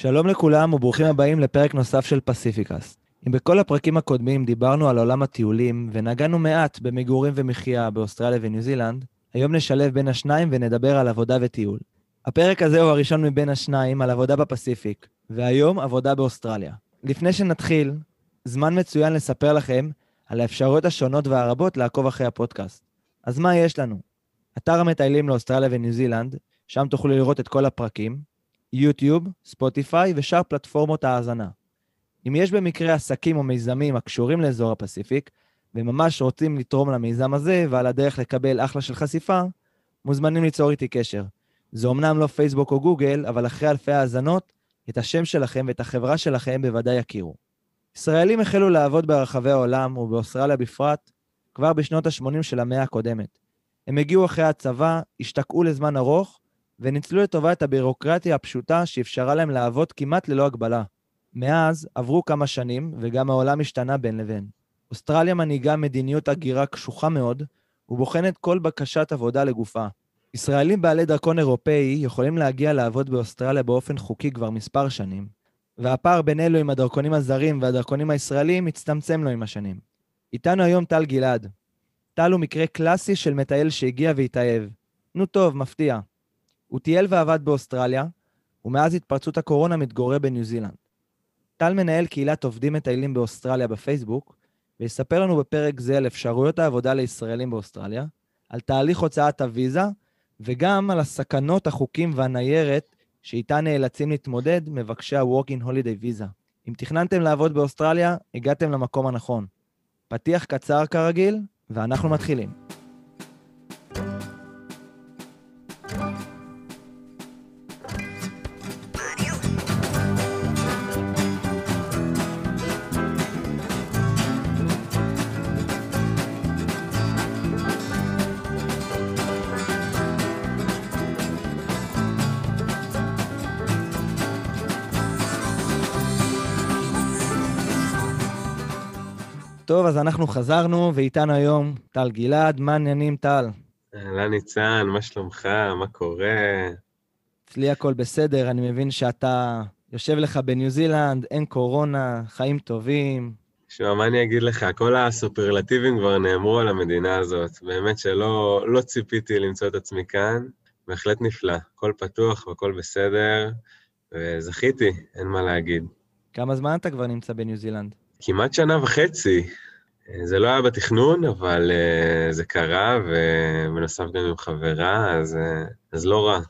שלום לכולם וברוכים הבאים לפרק נוסף של פסיפיקס. אם בכל הפרקים הקודמים דיברנו על עולם הטיולים ונגענו מעט במגורים ומחיה באוסטרליה וניו זילנד, היום נשלב בין השניים ונדבר על עבודה וטיול. הפרק הזה הוא הראשון מבין השניים על עבודה בפסיפיק, והיום עבודה באוסטרליה. לפני שנתחיל, זמן מצוין לספר לכם על האפשרויות השונות והרבות לעקוב אחרי הפודקאסט. אז מה יש לנו? אתר המטיילים לאוסטרליה וניו זילנד, שם תוכלו לראות את כל הפרקים, יוטיוב, ספוטיפיי ושאר פלטפורמות ההאזנה. אם יש במקרה עסקים או מיזמים הקשורים לאזור הפסיפיק, וממש רוצים לתרום למיזם הזה ועל הדרך לקבל אחלה של חשיפה, מוזמנים ליצור איתי קשר. זה אמנם לא פייסבוק או גוגל, אבל אחרי אלפי האזנות, את השם שלכם ואת החברה שלכם בוודאי יכירו. ישראלים החלו לעבוד ברחבי העולם, ובאוסטרליה בפרט, כבר בשנות ה-80 של המאה הקודמת. הם הגיעו אחרי הצבא, השתקעו לזמן ארוך, וניצלו לטובה את הבירוקרטיה הפשוטה שאפשרה להם לעבוד כמעט ללא הגבלה. מאז עברו כמה שנים, וגם העולם השתנה בין לבין. אוסטרליה מנהיגה מדיניות הגירה קשוחה מאוד, ובוחנת כל בקשת עבודה לגופה. ישראלים בעלי דרכון אירופאי יכולים להגיע לעבוד באוסטרליה באופן חוקי כבר מספר שנים, והפער בין אלו עם הדרכונים הזרים והדרכונים הישראלים מצטמצם לו עם השנים. איתנו היום טל גלעד. טל הוא מקרה קלאסי של מטייל שהגיע והתאהב. נו טוב, מפתיע. הוא טייל ועבד באוסטרליה, ומאז התפרצות הקורונה מתגורר בניו זילנד. טל מנהל קהילת עובדים מטיילים באוסטרליה בפייסבוק, ויספר לנו בפרק זה על אפשרויות העבודה לישראלים באוסטרליה, על תהליך הוצאת הוויזה, וגם על הסכנות, החוקים והניירת שאיתה נאלצים להתמודד מבקשי ה-Walk-in Holiday Visa. אם תכננתם לעבוד באוסטרליה, הגעתם למקום הנכון. פתיח קצר כרגיל, ואנחנו מתחילים. טוב, אז אנחנו חזרנו, ואיתנו היום טל גלעד. מה העניינים, טל? אהלן ניצן, מה שלומך? מה קורה? אצלי הכל בסדר, אני מבין שאתה יושב לך בניו זילנד, אין קורונה, חיים טובים. שמע, מה אני אגיד לך? כל הסופרלטיבים כבר נאמרו על המדינה הזאת. באמת שלא לא ציפיתי למצוא את עצמי כאן. בהחלט נפלא. הכל פתוח והכל בסדר, וזכיתי, אין מה להגיד. כמה זמן אתה כבר נמצא בניו זילנד? כמעט שנה וחצי. זה לא היה בתכנון, אבל uh, זה קרה, ובנוסף גם עם חברה, אז, uh, אז לא רע.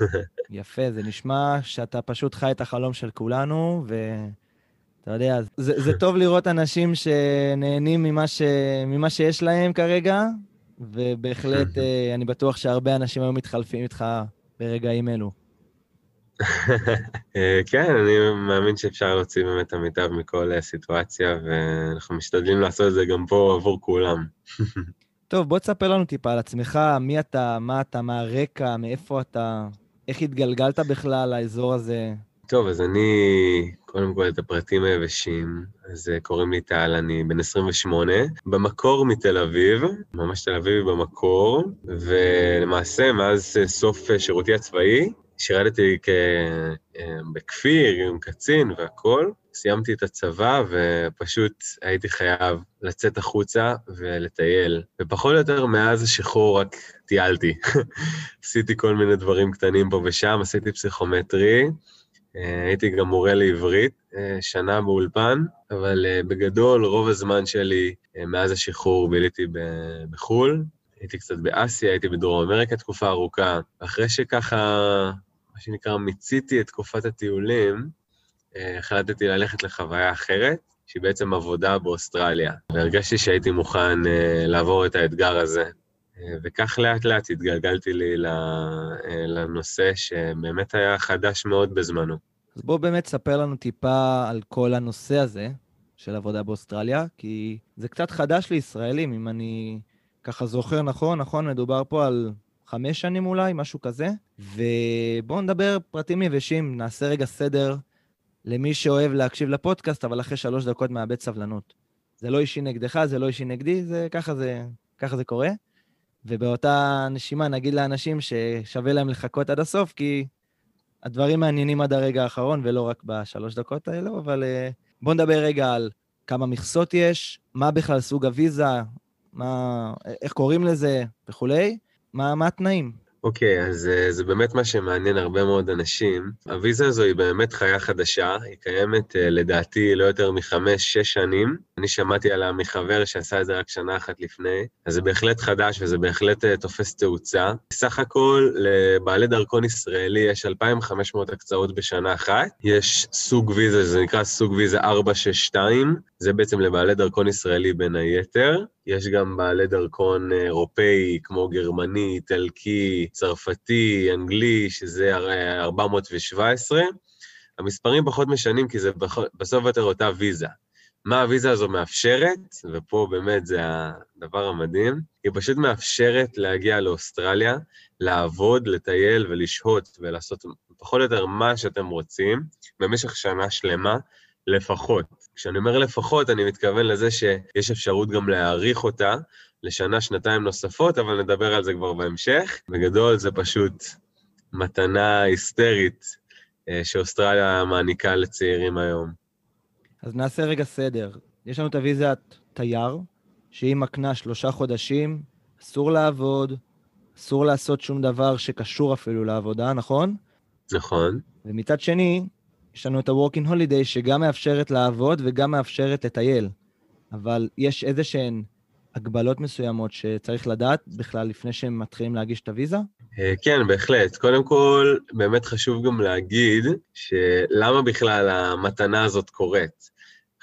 יפה, זה נשמע שאתה פשוט חי את החלום של כולנו, ואתה יודע, זה, זה טוב לראות אנשים שנהנים ממה, ש, ממה שיש להם כרגע, ובהחלט uh, אני בטוח שהרבה אנשים היו מתחלפים איתך ברגעים אלו. אה, כן, אני מאמין שאפשר להוציא באמת את המיטב מכל אה, סיטואציה, ואנחנו משתדלים לעשות את זה גם פה עבור כולם. טוב, בוא תספר לנו טיפה על עצמך, מי אתה, מה אתה, מה הרקע, מאיפה אתה, איך התגלגלת בכלל לאזור הזה. טוב, אז אני, קודם כל את הפרטים היבשים, אז אה, קוראים לי טל, אני בן 28, במקור מתל אביב, ממש תל אביב במקור, ולמעשה מאז סוף שירותי הצבאי, שירתתי כ... אה, בכפיר עם קצין והכול, סיימתי את הצבא ופשוט הייתי חייב לצאת החוצה ולטייל. ופחות או יותר מאז השחרור רק טיילתי. עשיתי כל מיני דברים קטנים פה ושם, עשיתי פסיכומטרי, אה, הייתי גם מורה לעברית, אה, שנה באולפן, אבל בגדול רוב הזמן שלי מאז השחרור ביליתי בחו"ל, הייתי קצת באסיה, הייתי בדרום אמריקה תקופה ארוכה. אחרי שככה, מה שנקרא, מיציתי את תקופת הטיולים, אה, החלטתי ללכת לחוויה אחרת, שהיא בעצם עבודה באוסטרליה. והרגשתי שהייתי מוכן אה, לעבור את האתגר הזה. אה, וכך לאט לאט התגלגלתי לי לנושא שבאמת היה חדש מאוד בזמנו. אז בוא באמת ספר לנו טיפה על כל הנושא הזה של עבודה באוסטרליה, כי זה קצת חדש לישראלים, אם אני ככה זוכר נכון, נכון, מדובר פה על חמש שנים אולי, משהו כזה. ובואו נדבר פרטים יבשים, נעשה רגע סדר למי שאוהב להקשיב לפודקאסט, אבל אחרי שלוש דקות מאבד סבלנות. זה לא אישי נגדך, זה לא אישי נגדי, זה ככה זה, ככה זה קורה. ובאותה נשימה נגיד לאנשים ששווה להם לחכות עד הסוף, כי הדברים מעניינים עד הרגע האחרון, ולא רק בשלוש דקות האלו, אבל uh, בואו נדבר רגע על כמה מכסות יש, מה בכלל סוג הוויזה, מה, איך קוראים לזה וכולי, מה, מה התנאים. אוקיי, okay, אז uh, זה באמת מה שמעניין הרבה מאוד אנשים. הוויזה הזו היא באמת חיה חדשה, היא קיימת uh, לדעתי לא יותר מחמש-שש שנים. אני שמעתי עליה מחבר שעשה את זה רק שנה אחת לפני, אז זה בהחלט חדש וזה בהחלט uh, תופס תאוצה. סך הכל, לבעלי דרכון ישראלי יש 2,500 הקצאות בשנה אחת. יש סוג ויזה, זה נקרא סוג ויזה 462, זה בעצם לבעלי דרכון ישראלי בין היתר. יש גם בעלי דרכון אירופאי, כמו גרמני, איטלקי, צרפתי, אנגלי, שזה 417. המספרים פחות משנים כי זה בסוף יותר אותה ויזה. מה הוויזה הזו מאפשרת, ופה באמת זה הדבר המדהים, היא פשוט מאפשרת להגיע לאוסטרליה, לעבוד, לטייל ולשהות ולעשות פחות או יותר מה שאתם רוצים במשך שנה שלמה, לפחות. כשאני אומר לפחות, אני מתכוון לזה שיש אפשרות גם להאריך אותה לשנה, שנתיים נוספות, אבל נדבר על זה כבר בהמשך. בגדול זה פשוט מתנה היסטרית אה, שאוסטרליה מעניקה לצעירים היום. אז נעשה רגע סדר. יש לנו את הוויזת תייר, שהיא מקנה שלושה חודשים, אסור לעבוד, אסור לעשות שום דבר שקשור אפילו לעבודה, נכון? נכון. ומצד שני, יש לנו את ה-Working Holiday, שגם מאפשרת לעבוד וגם מאפשרת לטייל. אבל יש איזה שהן הגבלות מסוימות שצריך לדעת בכלל לפני שהם מתחילים להגיש את הוויזה? אה, כן, בהחלט. קודם כל, באמת חשוב גם להגיד שלמה בכלל המתנה הזאת קורית.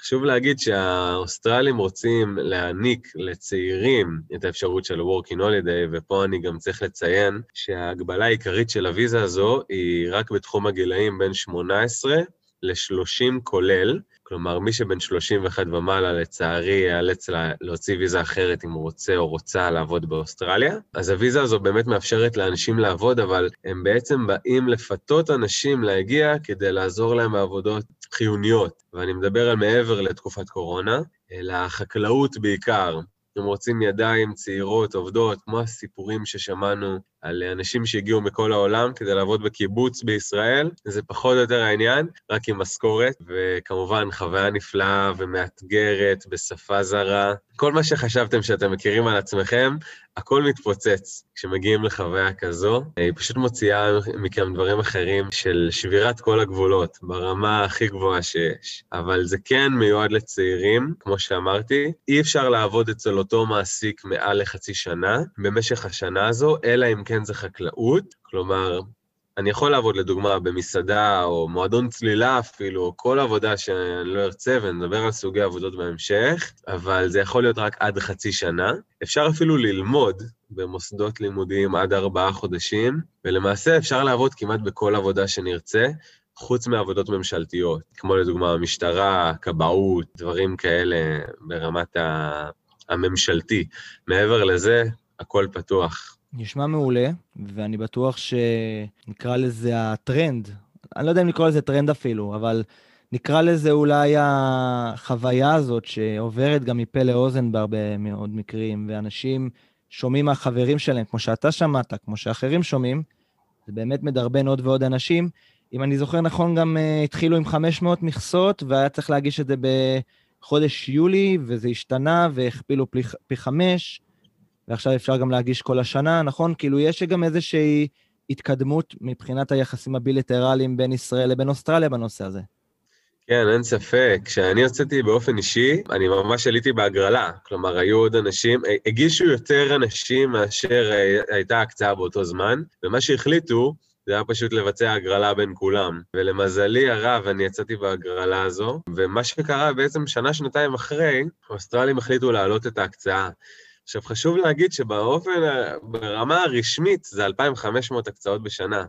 חשוב להגיד שהאוסטרלים רוצים להעניק לצעירים את האפשרות של Working Holiday, ופה אני גם צריך לציין שההגבלה העיקרית של הוויזה הזו היא רק בתחום הגילאים בין 18 ל-30 כולל, כלומר, מי שבן 31 ומעלה, לצערי, ייאלץ להוציא ויזה אחרת אם הוא רוצה או רוצה לעבוד באוסטרליה. אז הוויזה הזו באמת מאפשרת לאנשים לעבוד, אבל הם בעצם באים לפתות אנשים להגיע כדי לעזור להם בעבודות חיוניות. ואני מדבר על מעבר לתקופת קורונה, אלא חקלאות בעיקר. הם רוצים ידיים צעירות, עובדות, כמו הסיפורים ששמענו על אנשים שהגיעו מכל העולם כדי לעבוד בקיבוץ בישראל, זה פחות או יותר העניין, רק עם משכורת, וכמובן חוויה נפלאה ומאתגרת בשפה זרה. כל מה שחשבתם שאתם מכירים על עצמכם, הכל מתפוצץ כשמגיעים לחוויה כזו. היא פשוט מוציאה מכם דברים אחרים של שבירת כל הגבולות, ברמה הכי גבוהה שיש. אבל זה כן מיועד לצעירים, כמו שאמרתי. אי אפשר לעבוד אצל אותו מעסיק מעל לחצי שנה במשך השנה הזו, אלא אם כן זה חקלאות. כלומר, אני יכול לעבוד לדוגמה במסעדה או מועדון צלילה אפילו, או כל עבודה שאני לא ארצה, ונדבר על סוגי עבודות בהמשך, אבל זה יכול להיות רק עד חצי שנה. אפשר אפילו ללמוד במוסדות לימודיים עד ארבעה חודשים, ולמעשה אפשר לעבוד כמעט בכל עבודה שנרצה, חוץ מעבודות ממשלתיות, כמו לדוגמה המשטרה, כבאות, דברים כאלה ברמת הממשלתי. מעבר לזה, הכל פתוח. נשמע מעולה, ואני בטוח שנקרא לזה הטרנד. אני לא יודע אם לקרוא לזה טרנד אפילו, אבל נקרא לזה אולי החוויה הזאת שעוברת גם מפה לאוזן בהרבה מאוד מקרים, ואנשים שומעים מהחברים שלהם, כמו שאתה שמעת, כמו שאחרים שומעים, זה באמת מדרבן עוד ועוד אנשים. אם אני זוכר נכון, גם uh, התחילו עם 500 מכסות, והיה צריך להגיש את זה בחודש יולי, וזה השתנה, והכפילו פי, פי חמש. ועכשיו אפשר גם להגיש כל השנה, נכון? כאילו, יש גם איזושהי התקדמות מבחינת היחסים הבילטרליים בין ישראל לבין אוסטרליה בנושא הזה. כן, אין ספק. כשאני הוצאתי באופן אישי, אני ממש עליתי בהגרלה. כלומר, היו עוד אנשים, הגישו יותר אנשים מאשר הייתה הקצאה באותו זמן, ומה שהחליטו, זה היה פשוט לבצע הגרלה בין כולם. ולמזלי הרב, אני יצאתי בהגרלה הזו, ומה שקרה בעצם שנה-שנתיים אחרי, האוסטרלים החליטו להעלות את ההקצאה. עכשיו, חשוב להגיד שבאופן, ברמה הרשמית זה 2,500 הקצאות בשנה.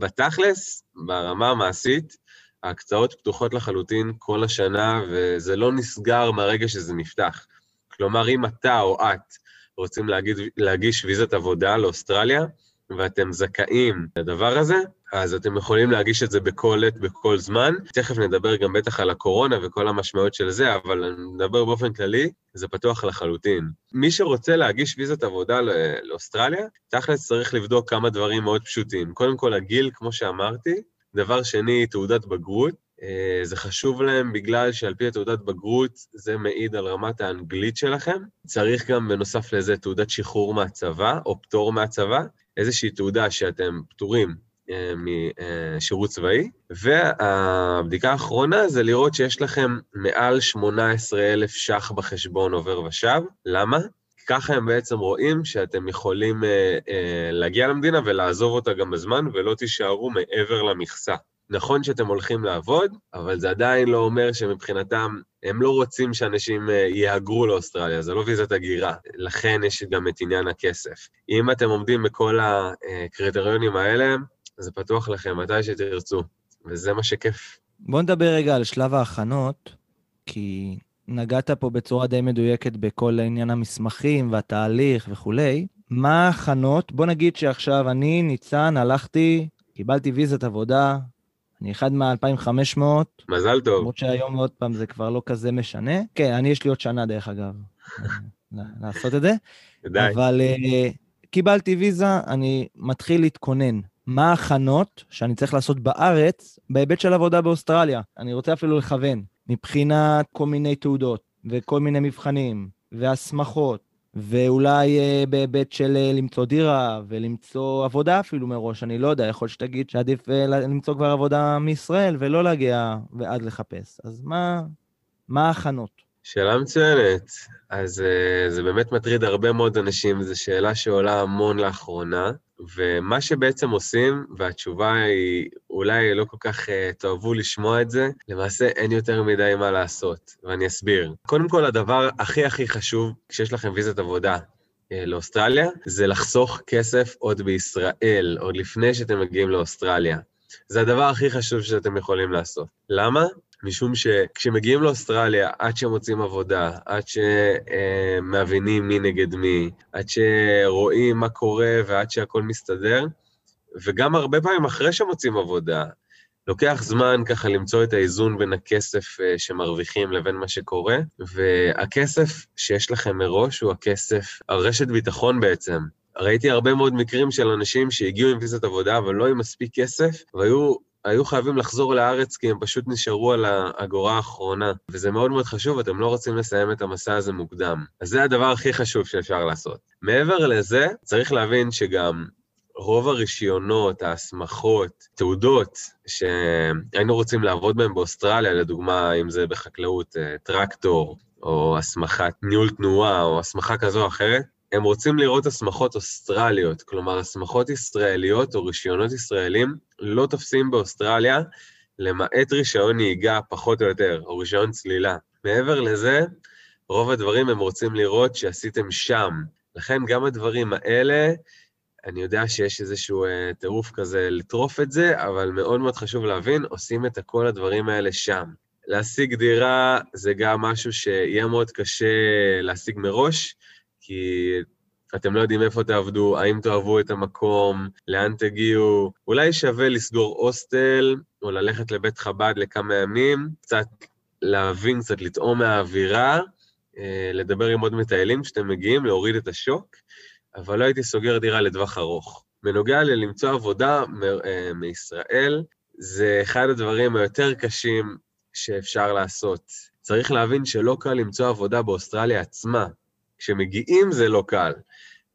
בתכלס, ברמה המעשית, ההקצאות פתוחות לחלוטין כל השנה, וזה לא נסגר מהרגע שזה נפתח. כלומר, אם אתה או את רוצים להגיד, להגיש ויזת עבודה לאוסטרליה, ואתם זכאים לדבר הזה, אז אתם יכולים להגיש את זה בכל עת, בכל זמן. תכף נדבר גם בטח על הקורונה וכל המשמעות של זה, אבל נדבר באופן כללי, זה פתוח לחלוטין. מי שרוצה להגיש ויזת עבודה לאוסטרליה, תכלס צריך לבדוק כמה דברים מאוד פשוטים. קודם כל, הגיל, כמו שאמרתי, דבר שני, תעודת בגרות. אה, זה חשוב להם בגלל שעל פי התעודת בגרות זה מעיד על רמת האנגלית שלכם. צריך גם בנוסף לזה תעודת שחרור מהצבא או פטור מהצבא, איזושהי תעודה שאתם פטורים משירות צבאי. והבדיקה האחרונה זה לראות שיש לכם מעל 18,000 ש"ח בחשבון עובר ושב. למה? ככה הם בעצם רואים שאתם יכולים אה, אה, להגיע למדינה ולעזוב אותה גם בזמן, ולא תישארו מעבר למכסה. נכון שאתם הולכים לעבוד, אבל זה עדיין לא אומר שמבחינתם, הם לא רוצים שאנשים אה, יהגרו לאוסטרליה, זה לא ויזת הגירה. לכן יש גם את עניין הכסף. אם אתם עומדים בכל הקריטריונים האלה, זה פתוח לכם מתי שתרצו, וזה מה שכיף. בואו נדבר רגע על שלב ההכנות, כי נגעת פה בצורה די מדויקת בכל עניין המסמכים והתהליך וכולי. מה ההכנות? בוא נגיד שעכשיו אני, ניצן, הלכתי, קיבלתי ויזת עבודה, אני אחד מה-2500. מזל טוב. למרות שהיום עוד פעם זה כבר לא כזה משנה. כן, אני יש לי עוד שנה דרך אגב, לעשות את זה. די. אבל uh, קיבלתי ויזה, אני מתחיל להתכונן. מה ההכנות שאני צריך לעשות בארץ בהיבט של עבודה באוסטרליה? אני רוצה אפילו לכוון. מבחינת כל מיני תעודות וכל מיני מבחנים והסמכות, ואולי אה, בהיבט של אה, למצוא דירה ולמצוא עבודה אפילו מראש, אני לא יודע, יכול שתגיד שעדיף אה, למצוא כבר עבודה מישראל ולא להגיע ועד לחפש. אז מה, מה ההכנות? שאלה מצוינת. אז uh, זה באמת מטריד הרבה מאוד אנשים, זו שאלה שעולה המון לאחרונה. ומה שבעצם עושים, והתשובה היא, אולי לא כל כך uh, תאהבו לשמוע את זה, למעשה אין יותר מדי מה לעשות, ואני אסביר. קודם כל, הדבר הכי הכי חשוב כשיש לכם ויזת עבודה uh, לאוסטרליה, זה לחסוך כסף עוד בישראל, עוד לפני שאתם מגיעים לאוסטרליה. זה הדבר הכי חשוב שאתם יכולים לעשות. למה? משום שכשמגיעים לאוסטרליה, עד שמוצאים עבודה, עד שמבינים מי נגד מי, עד שרואים מה קורה ועד שהכל מסתדר, וגם הרבה פעמים אחרי שמוצאים עבודה, לוקח זמן ככה למצוא את האיזון בין הכסף אה, שמרוויחים לבין מה שקורה, והכסף שיש לכם מראש הוא הכסף, הרשת ביטחון בעצם. ראיתי הרבה מאוד מקרים של אנשים שהגיעו עם ויזת עבודה, אבל לא עם מספיק כסף, והיו היו חייבים לחזור לארץ כי הם פשוט נשארו על האגורה האחרונה, וזה מאוד מאוד חשוב, אתם לא רוצים לסיים את המסע הזה מוקדם. אז זה הדבר הכי חשוב שאפשר לעשות. מעבר לזה, צריך להבין שגם רוב הרישיונות, ההסמכות, תעודות שהיינו רוצים לעבוד בהן באוסטרליה, לדוגמה, אם זה בחקלאות, אה, טרקטור, או הסמכת ניהול תנועה, או הסמכה כזו או אחרת, הם רוצים לראות הסמכות אוסטרליות, כלומר, הסמכות ישראליות או רישיונות ישראלים לא תופסים באוסטרליה, למעט רישיון נהיגה, פחות או יותר, או רישיון צלילה. מעבר לזה, רוב הדברים הם רוצים לראות שעשיתם שם. לכן גם הדברים האלה, אני יודע שיש איזשהו אה, טירוף כזה לטרוף את זה, אבל מאוד מאוד חשוב להבין, עושים את כל הדברים האלה שם. להשיג דירה זה גם משהו שיהיה מאוד קשה להשיג מראש, כי אתם לא יודעים איפה תעבדו, האם תאהבו את המקום, לאן תגיעו. אולי שווה לסגור הוסטל, או ללכת לבית חב"ד לכמה ימים, קצת להבין, קצת לטעום מהאווירה, אה, לדבר עם עוד מטיילים כשאתם מגיעים, להוריד את השוק, אבל לא הייתי סוגר דירה לטווח ארוך. בנוגע ללמצוא עבודה אה, מישראל, זה אחד הדברים היותר קשים שאפשר לעשות. צריך להבין שלא קל למצוא עבודה באוסטרליה עצמה. כשמגיעים זה לא קל,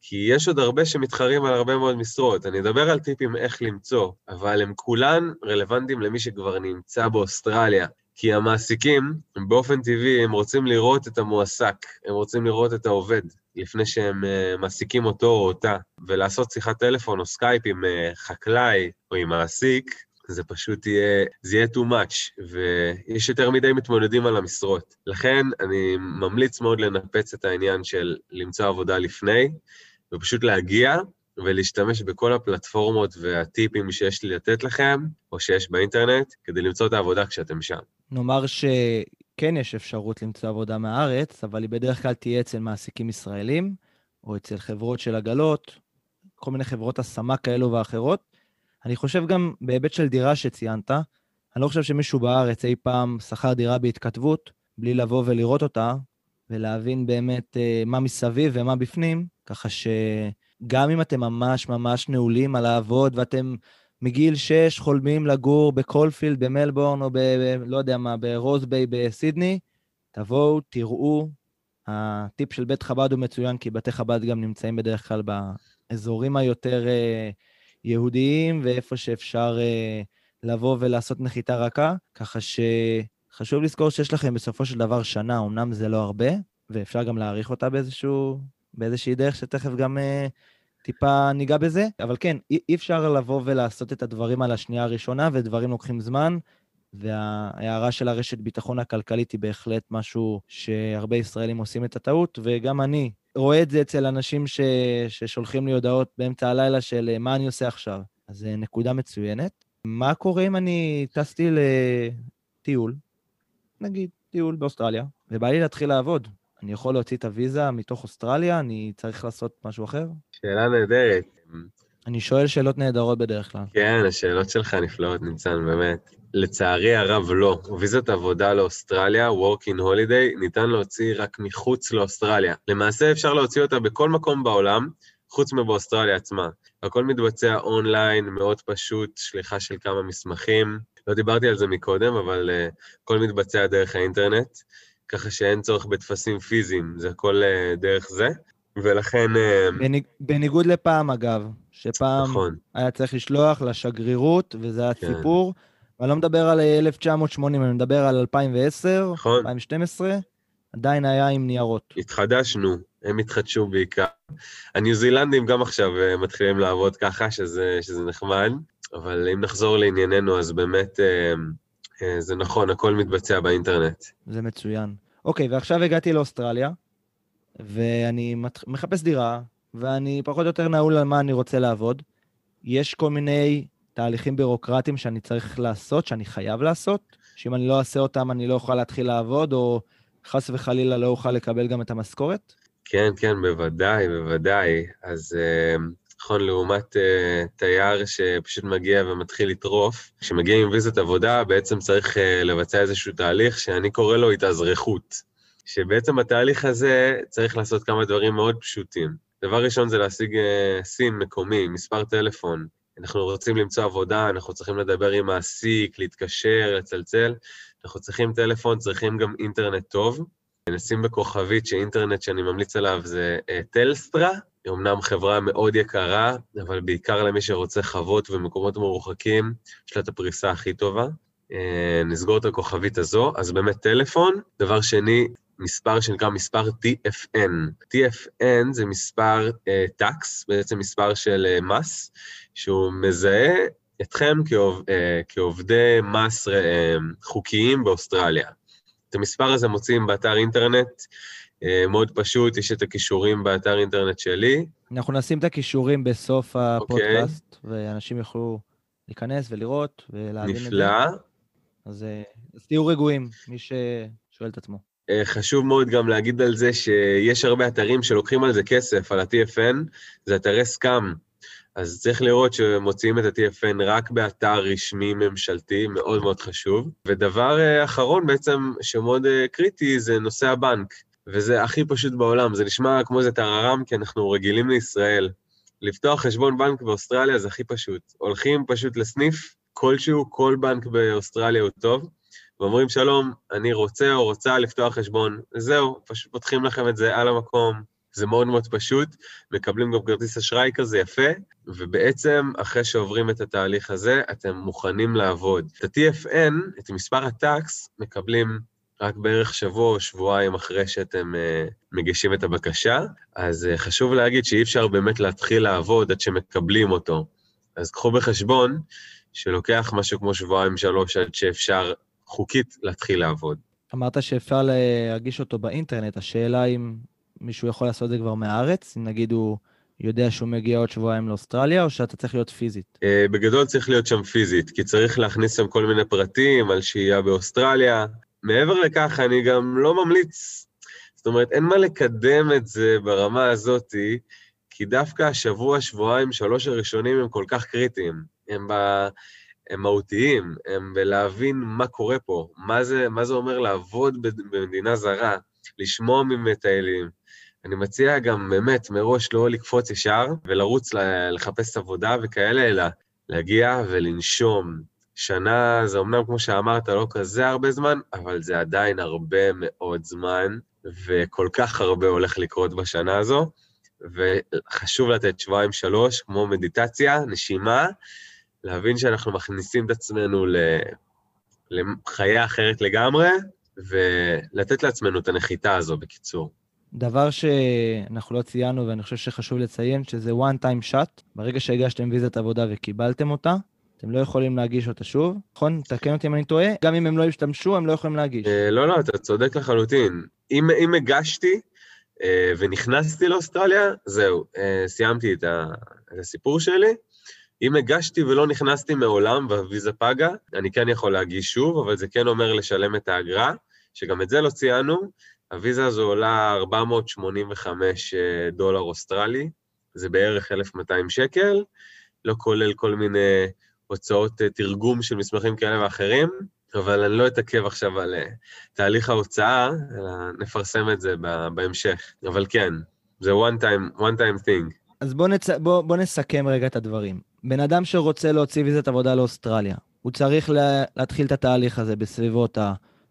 כי יש עוד הרבה שמתחרים על הרבה מאוד משרות. אני אדבר על טיפים איך למצוא, אבל הם כולן רלוונטיים למי שכבר נמצא באוסטרליה. כי המעסיקים, באופן טבעי, הם רוצים לראות את המועסק, הם רוצים לראות את העובד, לפני שהם אה, מעסיקים אותו או אותה. ולעשות שיחת טלפון או סקייפ עם אה, חקלאי או עם מעסיק, זה פשוט יהיה, זה יהיה too much, ויש יותר מדי מתמודדים על המשרות. לכן אני ממליץ מאוד לנפץ את העניין של למצוא עבודה לפני, ופשוט להגיע ולהשתמש בכל הפלטפורמות והטיפים שיש לי לתת לכם, או שיש באינטרנט, כדי למצוא את העבודה כשאתם שם. נאמר שכן יש אפשרות למצוא עבודה מהארץ, אבל היא בדרך כלל תהיה אצל מעסיקים ישראלים, או אצל חברות של עגלות, כל מיני חברות השמה כאלו ואחרות. אני חושב גם בהיבט של דירה שציינת, אני לא חושב שמישהו בארץ אי פעם שכר דירה בהתכתבות, בלי לבוא ולראות אותה, ולהבין באמת uh, מה מסביב ומה בפנים, ככה שגם אם אתם ממש ממש נעולים על לעבוד ואתם מגיל 6 חולמים לגור בקולפילד, במלבורן, או ב... לא יודע מה, ברוזביי בסידני, תבואו, תראו. הטיפ של בית חב"ד הוא מצוין, כי בתי חב"ד גם נמצאים בדרך כלל באזורים היותר אה, יהודיים, ואיפה שאפשר אה, לבוא ולעשות נחיתה רכה, ככה שחשוב לזכור שיש לכם בסופו של דבר שנה, אמנם זה לא הרבה, ואפשר גם להעריך אותה באיזשהו, באיזושהי דרך שתכף גם אה, טיפה ניגע בזה, אבל כן, אי, אי אפשר לבוא ולעשות את הדברים על השנייה הראשונה, ודברים לוקחים זמן, וההערה של הרשת ביטחון הכלכלית היא בהחלט משהו שהרבה ישראלים עושים את הטעות, וגם אני רואה את זה אצל אנשים ש... ששולחים לי הודעות באמצע הלילה של מה אני עושה עכשיו. אז זו נקודה מצוינת. מה קורה אם אני טסתי לטיול, נגיד טיול באוסטרליה, ובא לי להתחיל לעבוד? אני יכול להוציא את הוויזה מתוך אוסטרליה? אני צריך לעשות משהו אחר? שאלה נהדרת. אני שואל שאלות נהדרות בדרך כלל. כן, השאלות שלך נפלאות, ניצן, באמת. לצערי הרב לא. ויזת עבודה לאוסטרליה, Working Holiday, ניתן להוציא רק מחוץ לאוסטרליה. למעשה אפשר להוציא אותה בכל מקום בעולם, חוץ מבאוסטרליה עצמה. הכל מתבצע אונליין, מאוד פשוט, שליחה של כמה מסמכים. לא דיברתי על זה מקודם, אבל uh, הכל מתבצע דרך האינטרנט, ככה שאין צורך בטפסים פיזיים, זה הכל uh, דרך זה. ולכן... Uh, בניג, בניגוד לפעם, אגב, שפעם נכון. היה צריך לשלוח לשגרירות, וזה היה כן. סיפור. ואני לא מדבר על 1980, אני מדבר על 2010, נכון. 2012, עדיין היה עם ניירות. התחדשנו, הם התחדשו בעיקר. הניו זילנדים גם עכשיו אה, מתחילים לעבוד ככה, שזה, שזה נחמד, אבל אם נחזור לענייננו, אז באמת אה, אה, זה נכון, הכל מתבצע באינטרנט. זה מצוין. אוקיי, ועכשיו הגעתי לאוסטרליה, ואני מחפש דירה, ואני פחות או יותר נעול על מה אני רוצה לעבוד. יש כל מיני תהליכים בירוקרטיים שאני צריך לעשות, שאני חייב לעשות, שאם אני לא אעשה אותם אני לא אוכל להתחיל לעבוד, או חס וחלילה לא אוכל לקבל גם את המשכורת? כן, כן, בוודאי, בוודאי. אז אה, נכון, לעומת uh, תייר שפשוט מגיע ומתחיל לטרוף, כשמגיע עם ויזת עבודה, בעצם צריך uh, לבצע איזשהו תהליך שאני קורא לו התאזרחות. שבעצם בתהליך הזה צריך לעשות כמה דברים מאוד פשוטים. דבר ראשון זה להשיג uh, סין מקומי, מספר טלפון. אנחנו רוצים למצוא עבודה, אנחנו צריכים לדבר עם מעסיק, להתקשר, לצלצל. אנחנו צריכים טלפון, צריכים גם אינטרנט טוב. נשים בכוכבית שאינטרנט שאני ממליץ עליו זה uh, טלסטרה, היא אמנם חברה מאוד יקרה, אבל בעיקר למי שרוצה חוות ומקומות מרוחקים, יש לה את הפריסה הכי טובה. Uh, נסגור את הכוכבית הזו, אז באמת טלפון. דבר שני, מספר שנקרא מספר TFN. TFN זה מספר טקס, uh, בעצם מספר של uh, מס, שהוא מזהה אתכם כעוב, uh, כעובדי מס uh, חוקיים באוסטרליה. את המספר הזה מוצאים באתר אינטרנט, uh, מאוד פשוט, יש את הכישורים באתר אינטרנט שלי. אנחנו נשים את הכישורים בסוף הפודקאסט, okay. ואנשים יוכלו להיכנס ולראות ולהבין נפלא. את זה. נפלא. אז, אז תהיו רגועים, מי ששואל את עצמו. אה, חשוב מאוד גם להגיד על זה שיש הרבה אתרים שלוקחים על זה כסף, על ה-TFN, זה אתרי סקאם. אז צריך לראות שמוציאים את ה-TFN רק באתר רשמי ממשלתי, מאוד מאוד חשוב. ודבר אה, אחרון בעצם, שמאוד אה, קריטי, זה נושא הבנק. וזה הכי פשוט בעולם, זה נשמע כמו איזה טררם, כי אנחנו רגילים לישראל. לפתוח חשבון בנק באוסטרליה זה הכי פשוט. הולכים פשוט לסניף כלשהו, כל בנק באוסטרליה הוא טוב, ואומרים, שלום, אני רוצה או רוצה לפתוח חשבון, זהו, פשוט פותחים לכם את זה על המקום. זה מאוד מאוד פשוט, מקבלים גם כרטיס אשראי כזה יפה, ובעצם, אחרי שעוברים את התהליך הזה, אתם מוכנים לעבוד. את ה-TFN, את מספר הטקס, מקבלים רק בערך שבוע או שבועיים אחרי שאתם uh, מגישים את הבקשה, אז uh, חשוב להגיד שאי אפשר באמת להתחיל לעבוד עד שמקבלים אותו. אז קחו בחשבון שלוקח משהו כמו שבועיים-שלוש עד שאפשר חוקית להתחיל לעבוד. אמרת שאפשר להגיש אותו באינטרנט, השאלה אם מישהו יכול לעשות את זה כבר מהארץ? אם נגיד הוא יודע שהוא מגיע עוד שבועיים לאוסטרליה, או שאתה צריך להיות פיזית? Uh, בגדול צריך להיות שם פיזית, כי צריך להכניס שם כל מיני פרטים על שהייה באוסטרליה. מעבר לכך, אני גם לא ממליץ, זאת אומרת, אין מה לקדם את זה ברמה הזאתי, כי דווקא השבוע, שבועיים, שלוש הראשונים הם כל כך קריטיים. הם ב... הם מהותיים, הם בלהבין מה קורה פה, מה זה, מה זה אומר לעבוד במדינה זרה, לשמוע ממטיילים. אני מציע גם באמת מראש לא לקפוץ ישר ולרוץ לחפש עבודה וכאלה, אלא להגיע ולנשום. שנה זה אמנם, כמו שאמרת, לא כזה הרבה זמן, אבל זה עדיין הרבה מאוד זמן, וכל כך הרבה הולך לקרות בשנה הזו, וחשוב לתת שבועיים-שלוש, כמו מדיטציה, נשימה, להבין שאנחנו מכניסים את עצמנו לחיה אחרת לגמרי, ולתת לעצמנו את הנחיתה הזו, בקיצור. דבר שאנחנו לא ציינו ואני חושב שחשוב לציין, שזה one time shot. ברגע שהגשתם ויזת עבודה וקיבלתם אותה, אתם לא יכולים להגיש אותה שוב, נכון? תקן אותי אם אני טועה, גם אם הם לא ישתמשו, הם לא יכולים להגיש. אה, לא, לא, אתה צודק לחלוטין. אם, אם הגשתי אה, ונכנסתי לאוסטרליה, זהו, אה, סיימתי את הסיפור שלי. אם הגשתי ולא נכנסתי מעולם והוויזה פגה, אני כן יכול להגיש שוב, אבל זה כן אומר לשלם את האגרה, שגם את זה לא ציינו. הוויזה הזו עולה 485 דולר אוסטרלי, זה בערך 1,200 שקל, לא כולל כל מיני הוצאות תרגום של מסמכים כאלה ואחרים, אבל אני לא אתעכב עכשיו על תהליך ההוצאה, אלא נפרסם את זה בהמשך. אבל כן, זה one time, one time thing. אז בוא, נצ... בוא, בוא נסכם רגע את הדברים. בן אדם שרוצה להוציא ויזת עבודה לאוסטרליה, הוא צריך לה... להתחיל את התהליך הזה בסביבות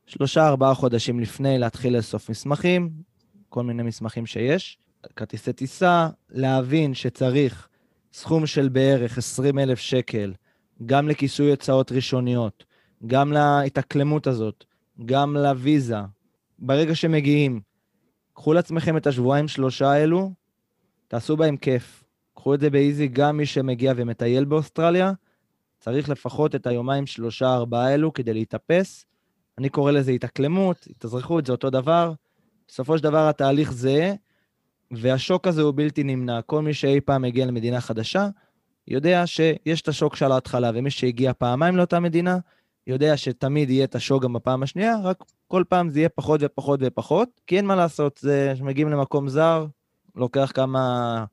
השלושה, ארבעה חודשים לפני, להתחיל לאסוף מסמכים, כל מיני מסמכים שיש, כרטיסי טיסה, להבין שצריך סכום של בערך 20 אלף שקל, גם לכיסוי הוצאות ראשוניות, גם להתאקלמות הזאת, גם לוויזה. ברגע שמגיעים, קחו לעצמכם את השבועיים-שלושה האלו, תעשו בהם כיף. קחו את זה באיזי, גם מי שמגיע ומטייל באוסטרליה, צריך לפחות את היומיים, שלושה, ארבעה האלו כדי להתאפס. אני קורא לזה התאקלמות, תזרחו את זה אותו דבר. בסופו של דבר התהליך זהה, והשוק הזה הוא בלתי נמנע. כל מי שאי פעם הגיע למדינה חדשה, יודע שיש את השוק של ההתחלה, ומי שהגיע פעמיים לאותה מדינה, יודע שתמיד יהיה את השוק גם בפעם השנייה, רק כל פעם זה יהיה פחות ופחות ופחות, כי אין מה לעשות, זה שמגיעים למקום זר, לוקח כמה,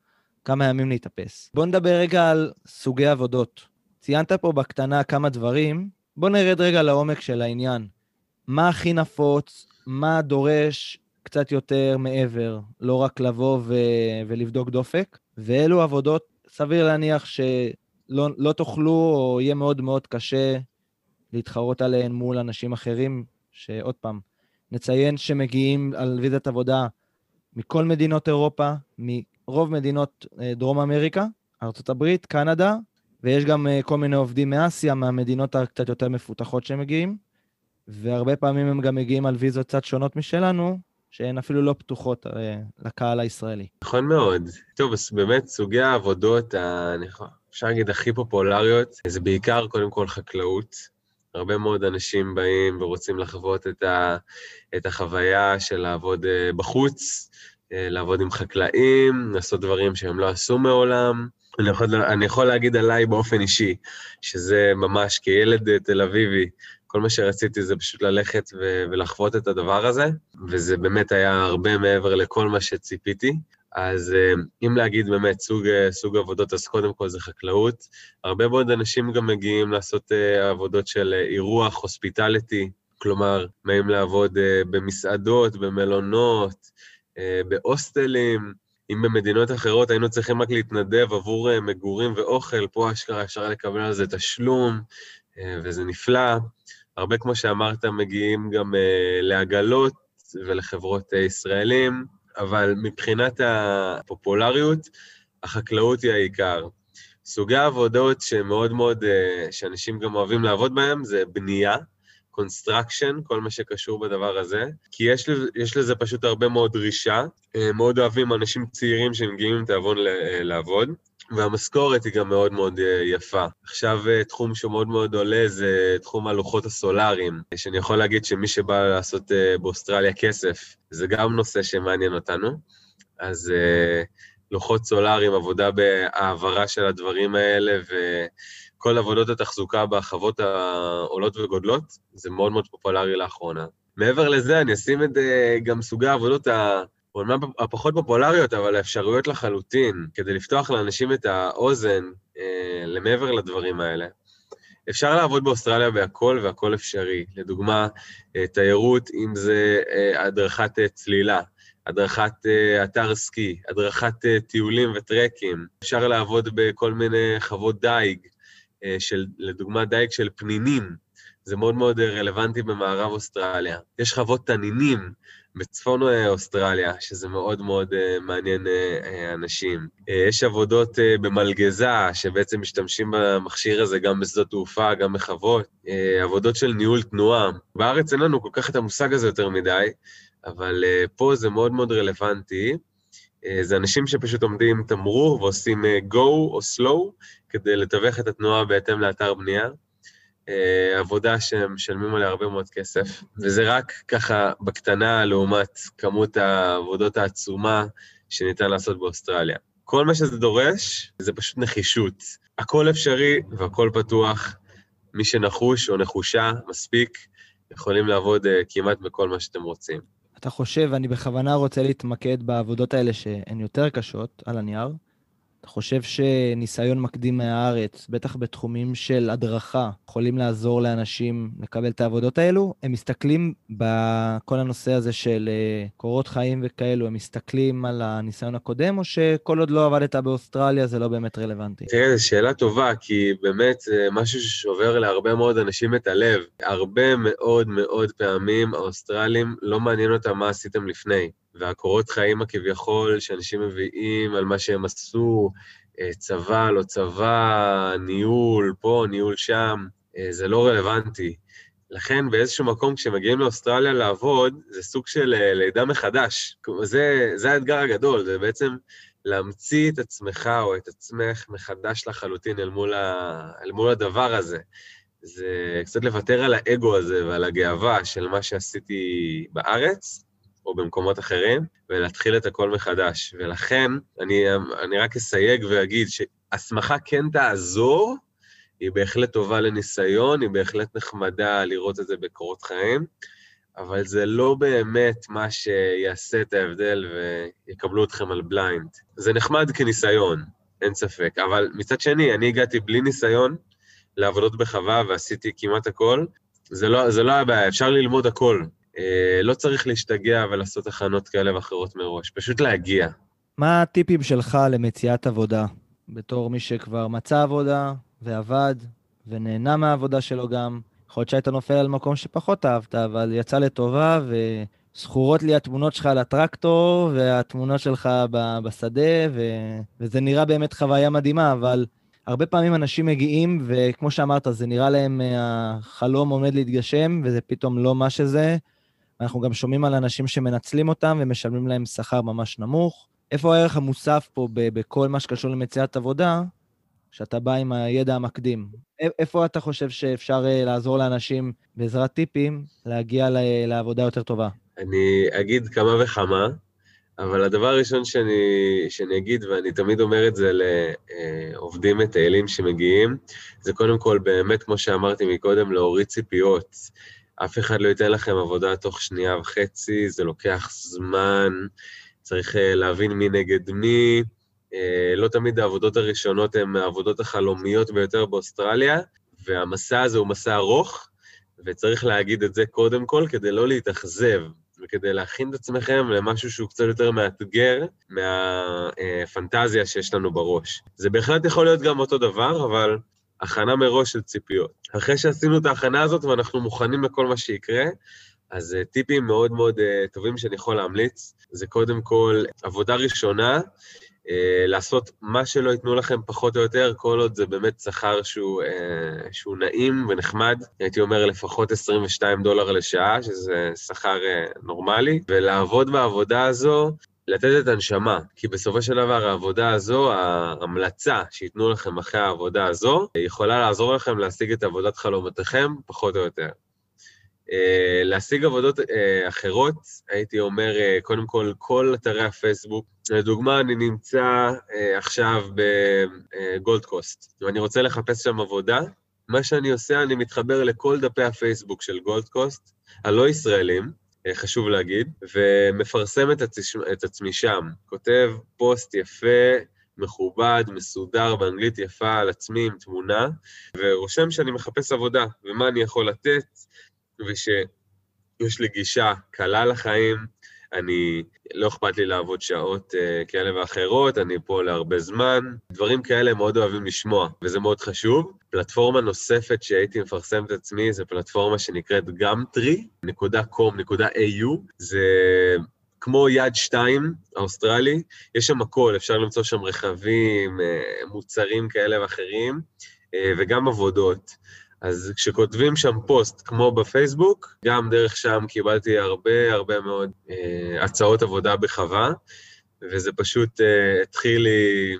כמה ימים להתאפס. בואו נדבר רגע על סוגי עבודות. ציינת פה בקטנה כמה דברים, בואו נרד רגע לעומק של העניין. מה הכי נפוץ, מה דורש קצת יותר מעבר, לא רק לבוא ו- ולבדוק דופק, ואילו עבודות סביר להניח שלא לא תוכלו, או יהיה מאוד מאוד קשה להתחרות עליהן מול אנשים אחרים, שעוד פעם, נציין שמגיעים על ויזת עבודה מכל מדינות אירופה, מרוב מדינות אה, דרום אמריקה, ארה"ב, קנדה, ויש גם אה, כל מיני עובדים מאסיה, מהמדינות הקצת יותר מפותחות שמגיעים, והרבה פעמים הם גם מגיעים על ויזות קצת שונות משלנו, שהן אפילו לא פתוחות אה, לקהל הישראלי. נכון מאוד. טוב, אז באמת סוגי העבודות, אפשר להגיד, הכי פופולריות, זה בעיקר קודם כל חקלאות. הרבה מאוד אנשים באים ורוצים לחוות את, ה, את החוויה של לעבוד אה, בחוץ, אה, לעבוד עם חקלאים, לעשות דברים שהם לא עשו מעולם. אני יכול, אני יכול להגיד עליי באופן אישי, שזה ממש כילד תל אביבי, כל מה שרציתי זה פשוט ללכת ולחוות את הדבר הזה, וזה באמת היה הרבה מעבר לכל מה שציפיתי. אז אה, אם להגיד באמת סוג, אה, סוג עבודות, אז קודם כל זה חקלאות. הרבה מאוד אנשים גם מגיעים לעשות אה, עבודות של אירוח, הוספיטליטי, כלומר, באים לעבוד במסעדות, במלונות, בהוסטלים. אם במדינות אחרות היינו צריכים רק להתנדב עבור מגורים ואוכל, פה אשכרה אפשר לקבל על זה תשלום, וזה נפלא. הרבה, כמו שאמרת, מגיעים גם לעגלות ולחברות ישראלים, אבל מבחינת הפופולריות, החקלאות היא העיקר. סוגי העבודות שמאוד מאוד, uh, שאנשים גם אוהבים לעבוד בהם, זה בנייה, construction, כל מה שקשור בדבר הזה, כי יש, יש לזה פשוט הרבה מאוד דרישה. מאוד אוהבים אנשים צעירים שמגיעים עם תיאבון לעבוד. והמשכורת היא גם מאוד מאוד אה, יפה. עכשיו אה, תחום שמאוד מאוד עולה זה תחום הלוחות הסולאריים, שאני יכול להגיד שמי שבא לעשות אה, באוסטרליה כסף, זה גם נושא שמעניין אותנו. אז לוחות סולאריים, עבודה בהעברה של הדברים האלה, וכל עבודות התחזוקה בחוות העולות וגודלות, זה מאוד מאוד פופולרי לאחרונה. מעבר לזה, אני אשים את גם סוגי העבודות ה... אומנם הפחות פופולריות, אבל האפשרויות לחלוטין, כדי לפתוח לאנשים את האוזן אה, למעבר לדברים האלה. אפשר לעבוד באוסטרליה בהכל והכל אפשרי. לדוגמה, אה, תיירות, אם זה אה, הדרכת אה, צלילה, הדרכת אה, אתר סקי, הדרכת אה, טיולים וטרקים. אפשר לעבוד בכל מיני חוות דייג, של, לדוגמה, דייג של פנינים, זה מאוד מאוד רלוונטי במערב אוסטרליה. יש חוות תנינים בצפון אוסטרליה, שזה מאוד מאוד מעניין אנשים. יש עבודות במלגזה, שבעצם משתמשים במכשיר הזה גם בשדות תעופה, גם בחוות. עבודות של ניהול תנועה. בארץ אין לנו כל כך את המושג הזה יותר מדי, אבל פה זה מאוד מאוד רלוונטי. זה אנשים שפשוט עומדים תמרור ועושים go או slow כדי לתווך את התנועה בהתאם לאתר בנייה. עבודה שמשלמים עליה הרבה מאוד כסף, וזה רק ככה בקטנה לעומת כמות העבודות העצומה שניתן לעשות באוסטרליה. כל מה שזה דורש זה פשוט נחישות. הכל אפשרי והכל פתוח. מי שנחוש או נחושה מספיק, יכולים לעבוד כמעט בכל מה שאתם רוצים. אתה חושב, אני בכוונה רוצה להתמקד בעבודות האלה שהן יותר קשות על הנייר, אתה חושב שניסיון מקדים מהארץ, בטח בתחומים של הדרכה, יכולים לעזור לאנשים לקבל את העבודות האלו? הם מסתכלים בכל הנושא הזה של קורות חיים וכאלו, הם מסתכלים על הניסיון הקודם, או שכל עוד לא עבדת באוסטרליה זה לא באמת רלוונטי? תראה, זו שאלה טובה, כי באמת זה משהו ששובר להרבה מאוד אנשים את הלב. הרבה מאוד מאוד פעמים האוסטרלים לא מעניין אותם מה עשיתם לפני. והקורות חיים הכביכול שאנשים מביאים על מה שהם עשו, צבא, לא צבא, ניהול פה, ניהול שם, זה לא רלוונטי. לכן באיזשהו מקום כשמגיעים לאוסטרליה לעבוד, זה סוג של לידה מחדש. זה, זה האתגר הגדול, זה בעצם להמציא את עצמך או את עצמך מחדש לחלוטין אל מול, ה, אל מול הדבר הזה. זה קצת לוותר על האגו הזה ועל הגאווה של מה שעשיתי בארץ, או במקומות אחרים, ולהתחיל את הכל מחדש. ולכן, אני, אני רק אסייג ואגיד שהסמכה כן תעזור, היא בהחלט טובה לניסיון, היא בהחלט נחמדה לראות את זה בקורות חיים, אבל זה לא באמת מה שיעשה את ההבדל ויקבלו אתכם על בליינד. זה נחמד כניסיון, אין ספק, אבל מצד שני, אני הגעתי בלי ניסיון לעבודות בחווה ועשיתי כמעט הכל, זה לא, זה לא הבעיה, אפשר ללמוד הכל. לא צריך להשתגע ולעשות הכנות כאלה ואחרות מראש, פשוט להגיע. מה הטיפים שלך למציאת עבודה, בתור מי שכבר מצא עבודה ועבד ונהנה מהעבודה שלו גם? יכול להיות שהיית נופל על מקום שפחות אהבת, אבל יצא לטובה, וזכורות לי התמונות שלך על הטרקטור, והתמונות שלך בשדה, ו... וזה נראה באמת חוויה מדהימה, אבל הרבה פעמים אנשים מגיעים, וכמו שאמרת, זה נראה להם החלום עומד להתגשם, וזה פתאום לא מה שזה. אנחנו גם שומעים על אנשים שמנצלים אותם ומשלמים להם שכר ממש נמוך. איפה הערך המוסף פה בכל מה שקשור למציאת עבודה, שאתה בא עם הידע המקדים? איפה אתה חושב שאפשר לעזור לאנשים בעזרת טיפים להגיע לעבודה יותר טובה? אני אגיד כמה וכמה, אבל הדבר הראשון שאני, שאני אגיד, ואני תמיד אומר את זה לעובדים מטיילים שמגיעים, זה קודם כל באמת, כמו שאמרתי מקודם, להוריד ציפיות. אף אחד לא ייתן לכם עבודה תוך שנייה וחצי, זה לוקח זמן, צריך להבין מי נגד מי. לא תמיד העבודות הראשונות הן העבודות החלומיות ביותר באוסטרליה, והמסע הזה הוא מסע ארוך, וצריך להגיד את זה קודם כל כדי לא להתאכזב, וכדי להכין את עצמכם למשהו שהוא קצת יותר מאתגר מהפנטזיה שיש לנו בראש. זה בהחלט יכול להיות גם אותו דבר, אבל הכנה מראש של ציפיות. אחרי שעשינו את ההכנה הזאת ואנחנו מוכנים לכל מה שיקרה, אז טיפים מאוד מאוד טובים שאני יכול להמליץ, זה קודם כל עבודה ראשונה, לעשות מה שלא ייתנו לכם פחות או יותר, כל עוד זה באמת שכר שהוא, שהוא נעים ונחמד, הייתי אומר לפחות 22 דולר לשעה, שזה שכר נורמלי, ולעבוד בעבודה הזו לתת את הנשמה, כי בסופו של דבר העבודה הזו, ההמלצה שייתנו לכם אחרי העבודה הזו, יכולה לעזור לכם להשיג את עבודת חלומותיכם, פחות או יותר. להשיג עבודות אחרות, הייתי אומר, קודם כל, כל אתרי הפייסבוק. לדוגמה, אני נמצא עכשיו בגולדקוסט, ואני רוצה לחפש שם עבודה. מה שאני עושה, אני מתחבר לכל דפי הפייסבוק של גולדקוסט, הלא ישראלים, חשוב להגיד, ומפרסם את, עצ... את עצמי שם. כותב פוסט יפה, מכובד, מסודר, באנגלית יפה על עצמי עם תמונה, ורושם שאני מחפש עבודה, ומה אני יכול לתת, ושיש לי גישה קלה לחיים, אני, לא אכפת לי לעבוד שעות uh, כאלה ואחרות, אני פה להרבה זמן. דברים כאלה מאוד אוהבים לשמוע, וזה מאוד חשוב. פלטפורמה נוספת שהייתי מפרסם את עצמי זה פלטפורמה שנקראת gumtree.com.au, זה כמו יד שתיים, האוסטרלי, יש שם הכל, אפשר למצוא שם רכבים, אה, מוצרים כאלה ואחרים, אה, וגם עבודות. אז כשכותבים שם פוסט כמו בפייסבוק, גם דרך שם קיבלתי הרבה הרבה מאוד אה, הצעות עבודה בחווה, וזה פשוט אה, התחיל לי,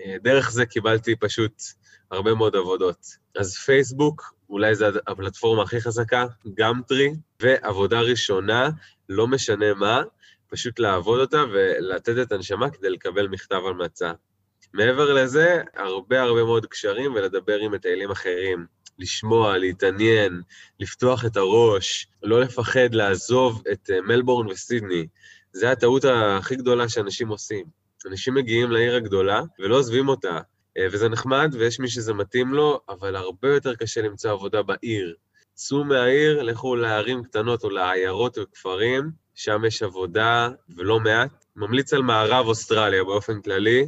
אה, דרך זה קיבלתי פשוט הרבה מאוד עבודות. אז פייסבוק, אולי זו הפלטפורמה הכי חזקה, גם טרי, ועבודה ראשונה, לא משנה מה, פשוט לעבוד אותה ולתת את הנשמה כדי לקבל מכתב המלצה. מעבר לזה, הרבה הרבה מאוד קשרים ולדבר עם מטיילים אחרים. לשמוע, להתעניין, לפתוח את הראש, לא לפחד לעזוב את אה, מלבורן וסידני. זו הטעות הכי גדולה שאנשים עושים. אנשים מגיעים לעיר הגדולה ולא עוזבים אותה, אה, וזה נחמד ויש מי שזה מתאים לו, אבל הרבה יותר קשה למצוא עבודה בעיר. צאו מהעיר, לכו לערים קטנות או לעיירות וכפרים, שם יש עבודה ולא מעט. ממליץ על מערב אוסטרליה באופן כללי,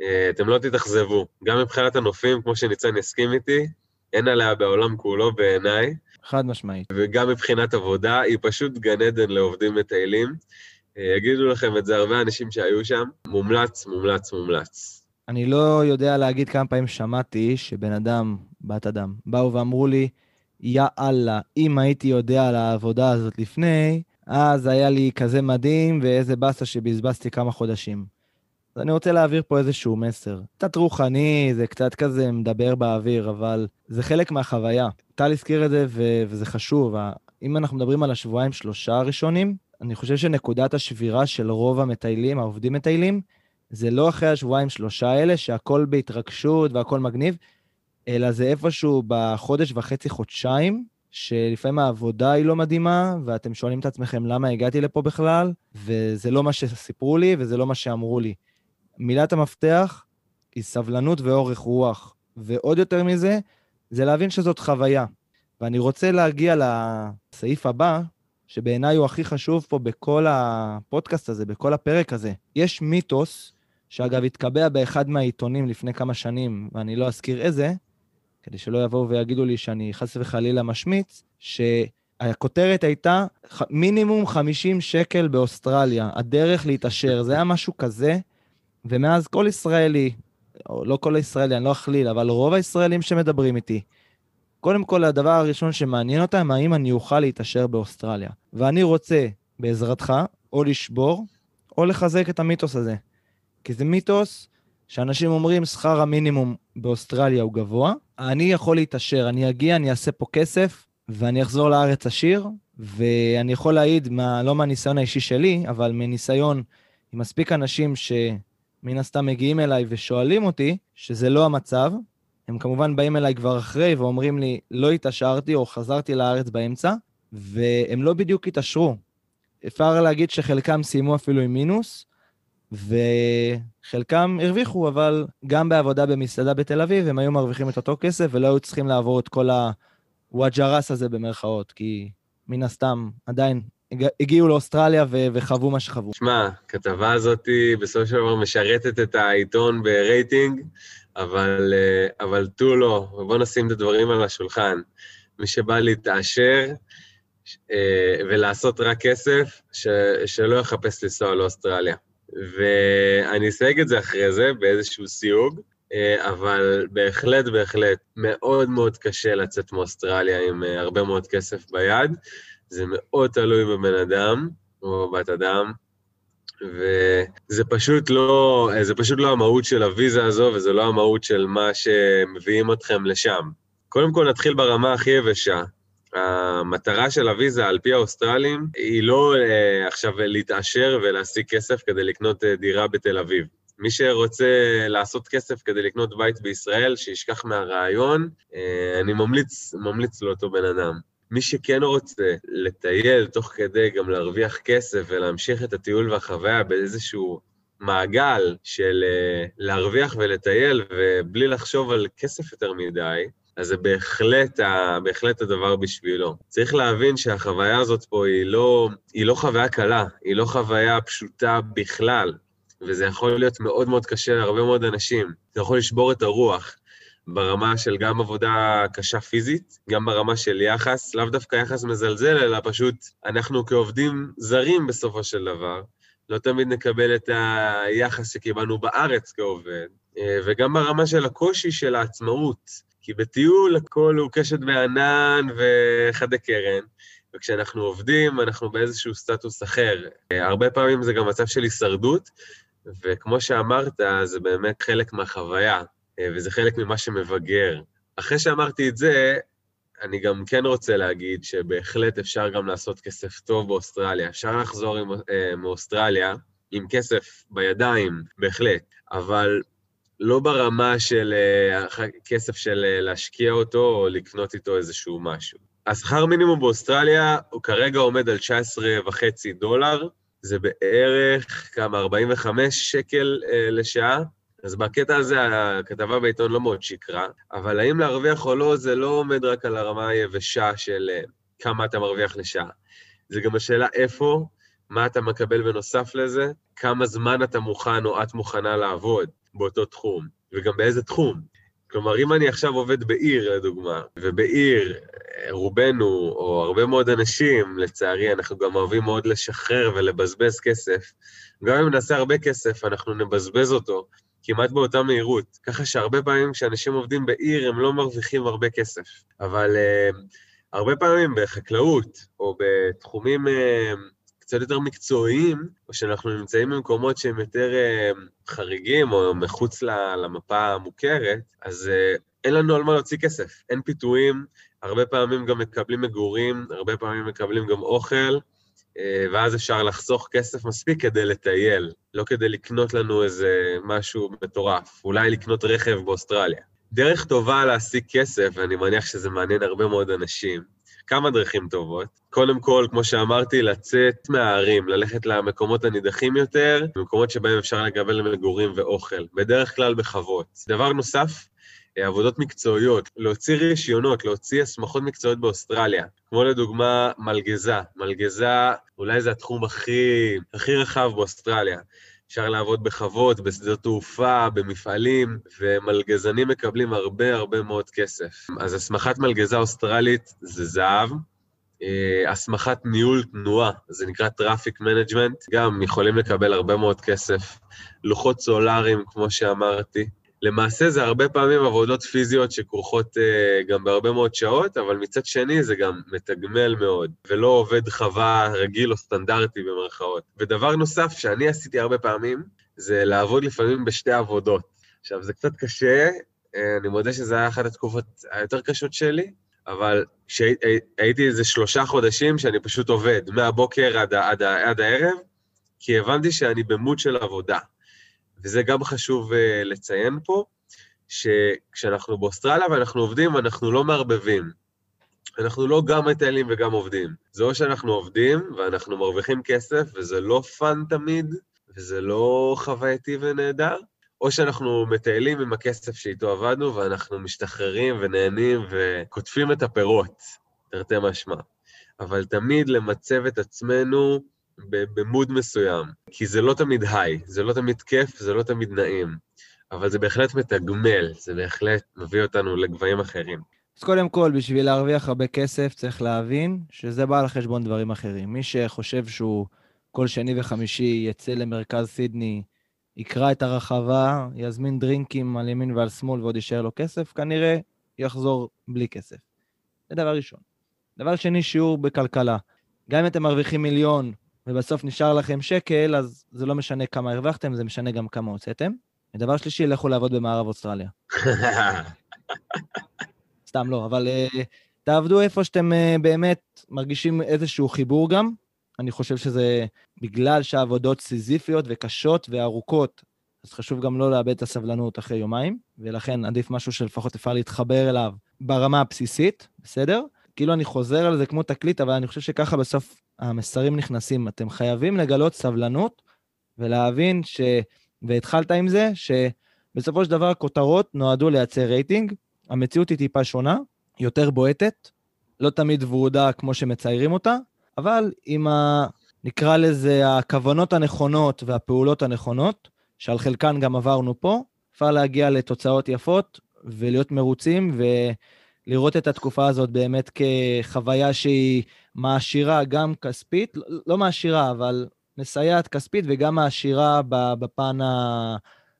אה, אתם לא תתאכזבו. גם מבחינת הנופים, כמו שניצן יסכים איתי, אין עליה בעולם כולו בעיניי. חד משמעית. וגם מבחינת עבודה, היא פשוט גן עדן לעובדים מטיילים. אה, יגידו לכם את זה הרבה אנשים שהיו שם. מומלץ, מומלץ, מומלץ. אני לא יודע להגיד כמה פעמים שמעתי שבן אדם, בת אדם, באו ואמרו לי, יא אללה, אם הייתי יודע על העבודה הזאת לפני, אז היה לי כזה מדהים ואיזה באסה שבזבזתי כמה חודשים. אז אני רוצה להעביר פה איזשהו מסר. קצת רוחני, זה קצת כזה מדבר באוויר, אבל זה חלק מהחוויה. טל הזכיר את זה ו- וזה חשוב. אם אנחנו מדברים על השבועיים שלושה הראשונים, אני חושב שנקודת השבירה של רוב המטיילים, העובדים מטיילים, זה לא אחרי השבועיים שלושה האלה, שהכל בהתרגשות והכל מגניב, אלא זה איפשהו בחודש וחצי, חודשיים, שלפעמים העבודה היא לא מדהימה, ואתם שואלים את עצמכם למה הגעתי לפה בכלל, וזה לא מה שסיפרו לי וזה לא מה שאמרו לי. מילת המפתח היא סבלנות ואורך רוח. ועוד יותר מזה, זה להבין שזאת חוויה. ואני רוצה להגיע לסעיף הבא, שבעיניי הוא הכי חשוב פה בכל הפודקאסט הזה, בכל הפרק הזה. יש מיתוס, שאגב התקבע באחד מהעיתונים לפני כמה שנים, ואני לא אזכיר איזה, כדי שלא יבואו ויגידו לי שאני חס וחלילה משמיץ, שהכותרת הייתה מינימום 50 שקל באוסטרליה, הדרך להתעשר. זה היה משהו כזה, ומאז כל ישראלי, או לא כל הישראלי, אני לא אכליל, אבל רוב הישראלים שמדברים איתי, קודם כל, הדבר הראשון שמעניין אותם, האם אני אוכל להתעשר באוסטרליה. ואני רוצה, בעזרתך, או לשבור, או לחזק את המיתוס הזה. כי זה מיתוס שאנשים אומרים, שכר המינימום באוסטרליה הוא גבוה, אני יכול להתעשר, אני אגיע, אני אעשה פה כסף, ואני אחזור לארץ עשיר, ואני יכול להעיד, מה, לא מהניסיון האישי שלי, אבל מניסיון עם מספיק אנשים ש... מן הסתם מגיעים אליי ושואלים אותי, שזה לא המצב. הם כמובן באים אליי כבר אחרי ואומרים לי, לא התעשרתי או חזרתי לארץ באמצע, והם לא בדיוק התעשרו. אפשר להגיד שחלקם סיימו אפילו עם מינוס, וחלקם הרוויחו, אבל גם בעבודה במסעדה בתל אביב, הם היו מרוויחים את אותו כסף ולא היו צריכים לעבור את כל הווג'ע ראס הזה במרכאות, כי מן הסתם עדיין הגיעו לאוסטרליה ו- וחוו מה שחוו. שמע, הכתבה הזאת בסופו של דבר משרתת את העיתון ברייטינג, אבל, אה, אבל תו לא, ובוא נשים את הדברים על השולחן. מי שבא להתעשר אה, ולעשות רק כסף, ש, שלא יחפש לנסוע לאוסטרליה. ואני אסייג את זה אחרי זה באיזשהו סיוג, אה, אבל בהחלט, בהחלט, מאוד מאוד קשה לצאת מאוסטרליה עם הרבה מאוד כסף ביד. זה מאוד תלוי בבן אדם, או בבת אדם, וזה פשוט לא, זה פשוט לא המהות של הוויזה הזו, וזה לא המהות של מה שמביאים אתכם לשם. קודם כל נתחיל ברמה הכי יבשה. המטרה של הוויזה, על פי האוסטרלים, היא לא אה, עכשיו להתעשר ולהשיג כסף כדי לקנות אה, דירה בתל אביב. מי שרוצה לעשות כסף כדי לקנות בית בישראל, שישכח מהרעיון, אה, אני ממליץ, ממליץ לאותו בן אדם. מי שכן רוצה לטייל תוך כדי גם להרוויח כסף ולהמשיך את הטיול והחוויה באיזשהו מעגל של uh, להרוויח ולטייל ובלי לחשוב על כסף יותר מדי, אז זה בהחלט, ה, בהחלט הדבר בשבילו. צריך להבין שהחוויה הזאת פה היא לא, היא לא חוויה קלה, היא לא חוויה פשוטה בכלל, וזה יכול להיות מאוד מאוד קשה להרבה מאוד אנשים. זה יכול לשבור את הרוח. ברמה של גם עבודה קשה פיזית, גם ברמה של יחס, לאו דווקא יחס מזלזל, אלא פשוט אנחנו כעובדים זרים בסופו של דבר, לא תמיד נקבל את היחס שקיבלנו בארץ כעובד, אה, וגם ברמה של הקושי של העצמאות, כי בטיול הכל הוא קשת וענן וחדי קרן, וכשאנחנו עובדים אנחנו באיזשהו סטטוס אחר. אה, הרבה פעמים זה גם מצב של הישרדות, וכמו שאמרת, זה באמת חלק מהחוויה. אה, וזה חלק ממה שמבגר. אחרי שאמרתי את זה, אני גם כן רוצה להגיד שבהחלט אפשר גם לעשות כסף טוב באוסטרליה. אפשר לחזור עם, אה, מאוסטרליה עם כסף בידיים, בהחלט, אבל לא ברמה של uh, כסף של uh, להשקיע אותו או לקנות איתו איזשהו משהו. השכר מינימום באוסטרליה הוא כרגע עומד על 19 וחצי דולר, זה בערך כמה, 45 שקל uh, לשעה, אז בקטע הזה הכתבה בעיתון לא מאוד שיקרה, אבל האם להרוויח או לא, זה לא עומד רק על הרמה היבשה של אה, כמה אתה מרוויח לשעה. זה גם השאלה איפה, מה אתה מקבל בנוסף לזה, כמה זמן אתה מוכן או את מוכנה לעבוד באותו תחום, וגם באיזה תחום. כלומר, אם אני עכשיו עובד בעיר, לדוגמה, ובעיר אה, רובנו, או הרבה מאוד אנשים, לצערי, אנחנו גם אוהבים מאוד לשחרר ולבזבז כסף, גם אם נעשה הרבה כסף, אנחנו נבזבז אותו כמעט באותה מהירות. ככה שהרבה פעמים כשאנשים עובדים בעיר הם לא מרוויחים הרבה כסף. אבל uh, הרבה פעמים בחקלאות, או בתחומים uh, קצת יותר מקצועיים, או שאנחנו נמצאים במקומות שהם יותר uh, חריגים, או מחוץ למפה המוכרת, אז uh, אין לנו על מה להוציא כסף. אין פיתויים, הרבה פעמים גם מקבלים מגורים, הרבה פעמים מקבלים גם אוכל, ואז אפשר לחסוך כסף מספיק כדי לטייל, לא כדי לקנות לנו איזה משהו מטורף, אולי לקנות רכב באוסטרליה. דרך טובה להשיג כסף, ואני מניח שזה מעניין הרבה מאוד אנשים, כמה דרכים טובות. קודם כל, כמו שאמרתי, לצאת מהערים, ללכת למקומות הנידחים יותר, במקומות שבהם אפשר לקבל מגורים ואוכל, בדרך כלל בחוות. דבר נוסף, אה, עבודות מקצועיות, להוציא רישיונות, להוציא הסמכות מקצועיות באוסטרליה, כמו לדוגמה מלגזה. מלגזה אולי זה התחום הכי, הכי רחב באוסטרליה. אפשר לעבוד בחוות, בשדות תעופה, במפעלים, ומלגזנים מקבלים הרבה הרבה מאוד כסף. אז הסמכת מלגזה אוסטרלית זה זהב. אה, הסמכת ניהול תנועה, זה נקרא traffic management, גם יכולים לקבל הרבה מאוד כסף. לוחות סולאריים, כמו שאמרתי, למעשה זה הרבה פעמים עבודות פיזיות שכרוכות אה, גם בהרבה מאוד שעות, אבל מצד שני זה גם מתגמל מאוד, ולא עובד חווה רגיל או סטנדרטי במרכאות. ודבר נוסף שאני עשיתי הרבה פעמים, זה לעבוד לפעמים בשתי עבודות. עכשיו, זה קצת קשה, אה, אני מודה שזו הייתה אחת התקופות היותר קשות שלי, אבל כשהייתי איזה שלושה חודשים שאני פשוט עובד, מהבוקר עד, עד, עד הערב, כי הבנתי שאני במוד של עבודה. וזה גם חשוב אה, לציין פה, שכשאנחנו באוסטרליה ואנחנו עובדים, אנחנו לא מערבבים. אנחנו לא גם מטיילים וגם עובדים. זה או שאנחנו עובדים ואנחנו מרוויחים כסף, וזה לא fun תמיד, וזה לא חווייתי ונהדר, או שאנחנו מטיילים עם הכסף שאיתו עבדנו, ואנחנו משתחררים ונהנים וקוטפים את הפירות, תרתי משמע. אבל תמיד למצב את עצמנו במוד מסוים, כי זה לא תמיד היי, זה לא תמיד כיף, זה לא תמיד נעים, אבל זה בהחלט מתגמל, זה בהחלט מביא אותנו לגבהים אחרים. אז קודם כל, בשביל להרוויח הרבה כסף, צריך להבין שזה בא על חשבון דברים אחרים. מי שחושב שהוא כל שני וחמישי יצא למרכז סידני, יקרא את הרחבה, יזמין דרינקים על ימין ועל שמאל ועוד יישאר לו כסף, כנראה יחזור בלי כסף. זה דבר ראשון. דבר שני, שיעור בכלכלה. גם אם אתם מרוויחים מיליון ובסוף נשאר לכם שקל, אז זה לא משנה כמה הרווחתם, זה משנה גם כמה הוצאתם. ודבר שלישי, לכו לעבוד במערב אוסטרליה. סתם לא, אבל uh, תעבדו איפה שאתם uh, באמת מרגישים איזשהו חיבור גם. אני חושב שזה בגלל שהעבודות סיזיפיות וקשות וארוכות, אז חשוב גם לא לאבד את הסבלנות אחרי יומיים, ולכן עדיף משהו שלפחות אפשר להתחבר אליו ברמה הבסיסית, בסדר? כאילו אני חוזר על זה כמו תקליט, אבל אני חושב שככה בסוף המסרים נכנסים. אתם חייבים לגלות סבלנות ולהבין ש... והתחלת עם זה, שבסופו של דבר כותרות נועדו לייצר רייטינג, המציאות היא טיפה שונה, יותר בועטת, לא תמיד ורודה כמו שמציירים אותה, אבל עם ה... נקרא לזה הכוונות הנכונות והפעולות הנכונות, שעל חלקן גם עברנו פה, אפשר להגיע לתוצאות יפות ולהיות מרוצים ולראות את התקופה הזאת באמת כחוויה שהיא מעשירה גם כספית, לא, לא מעשירה, אבל מסייעת כספית וגם מעשירה בפן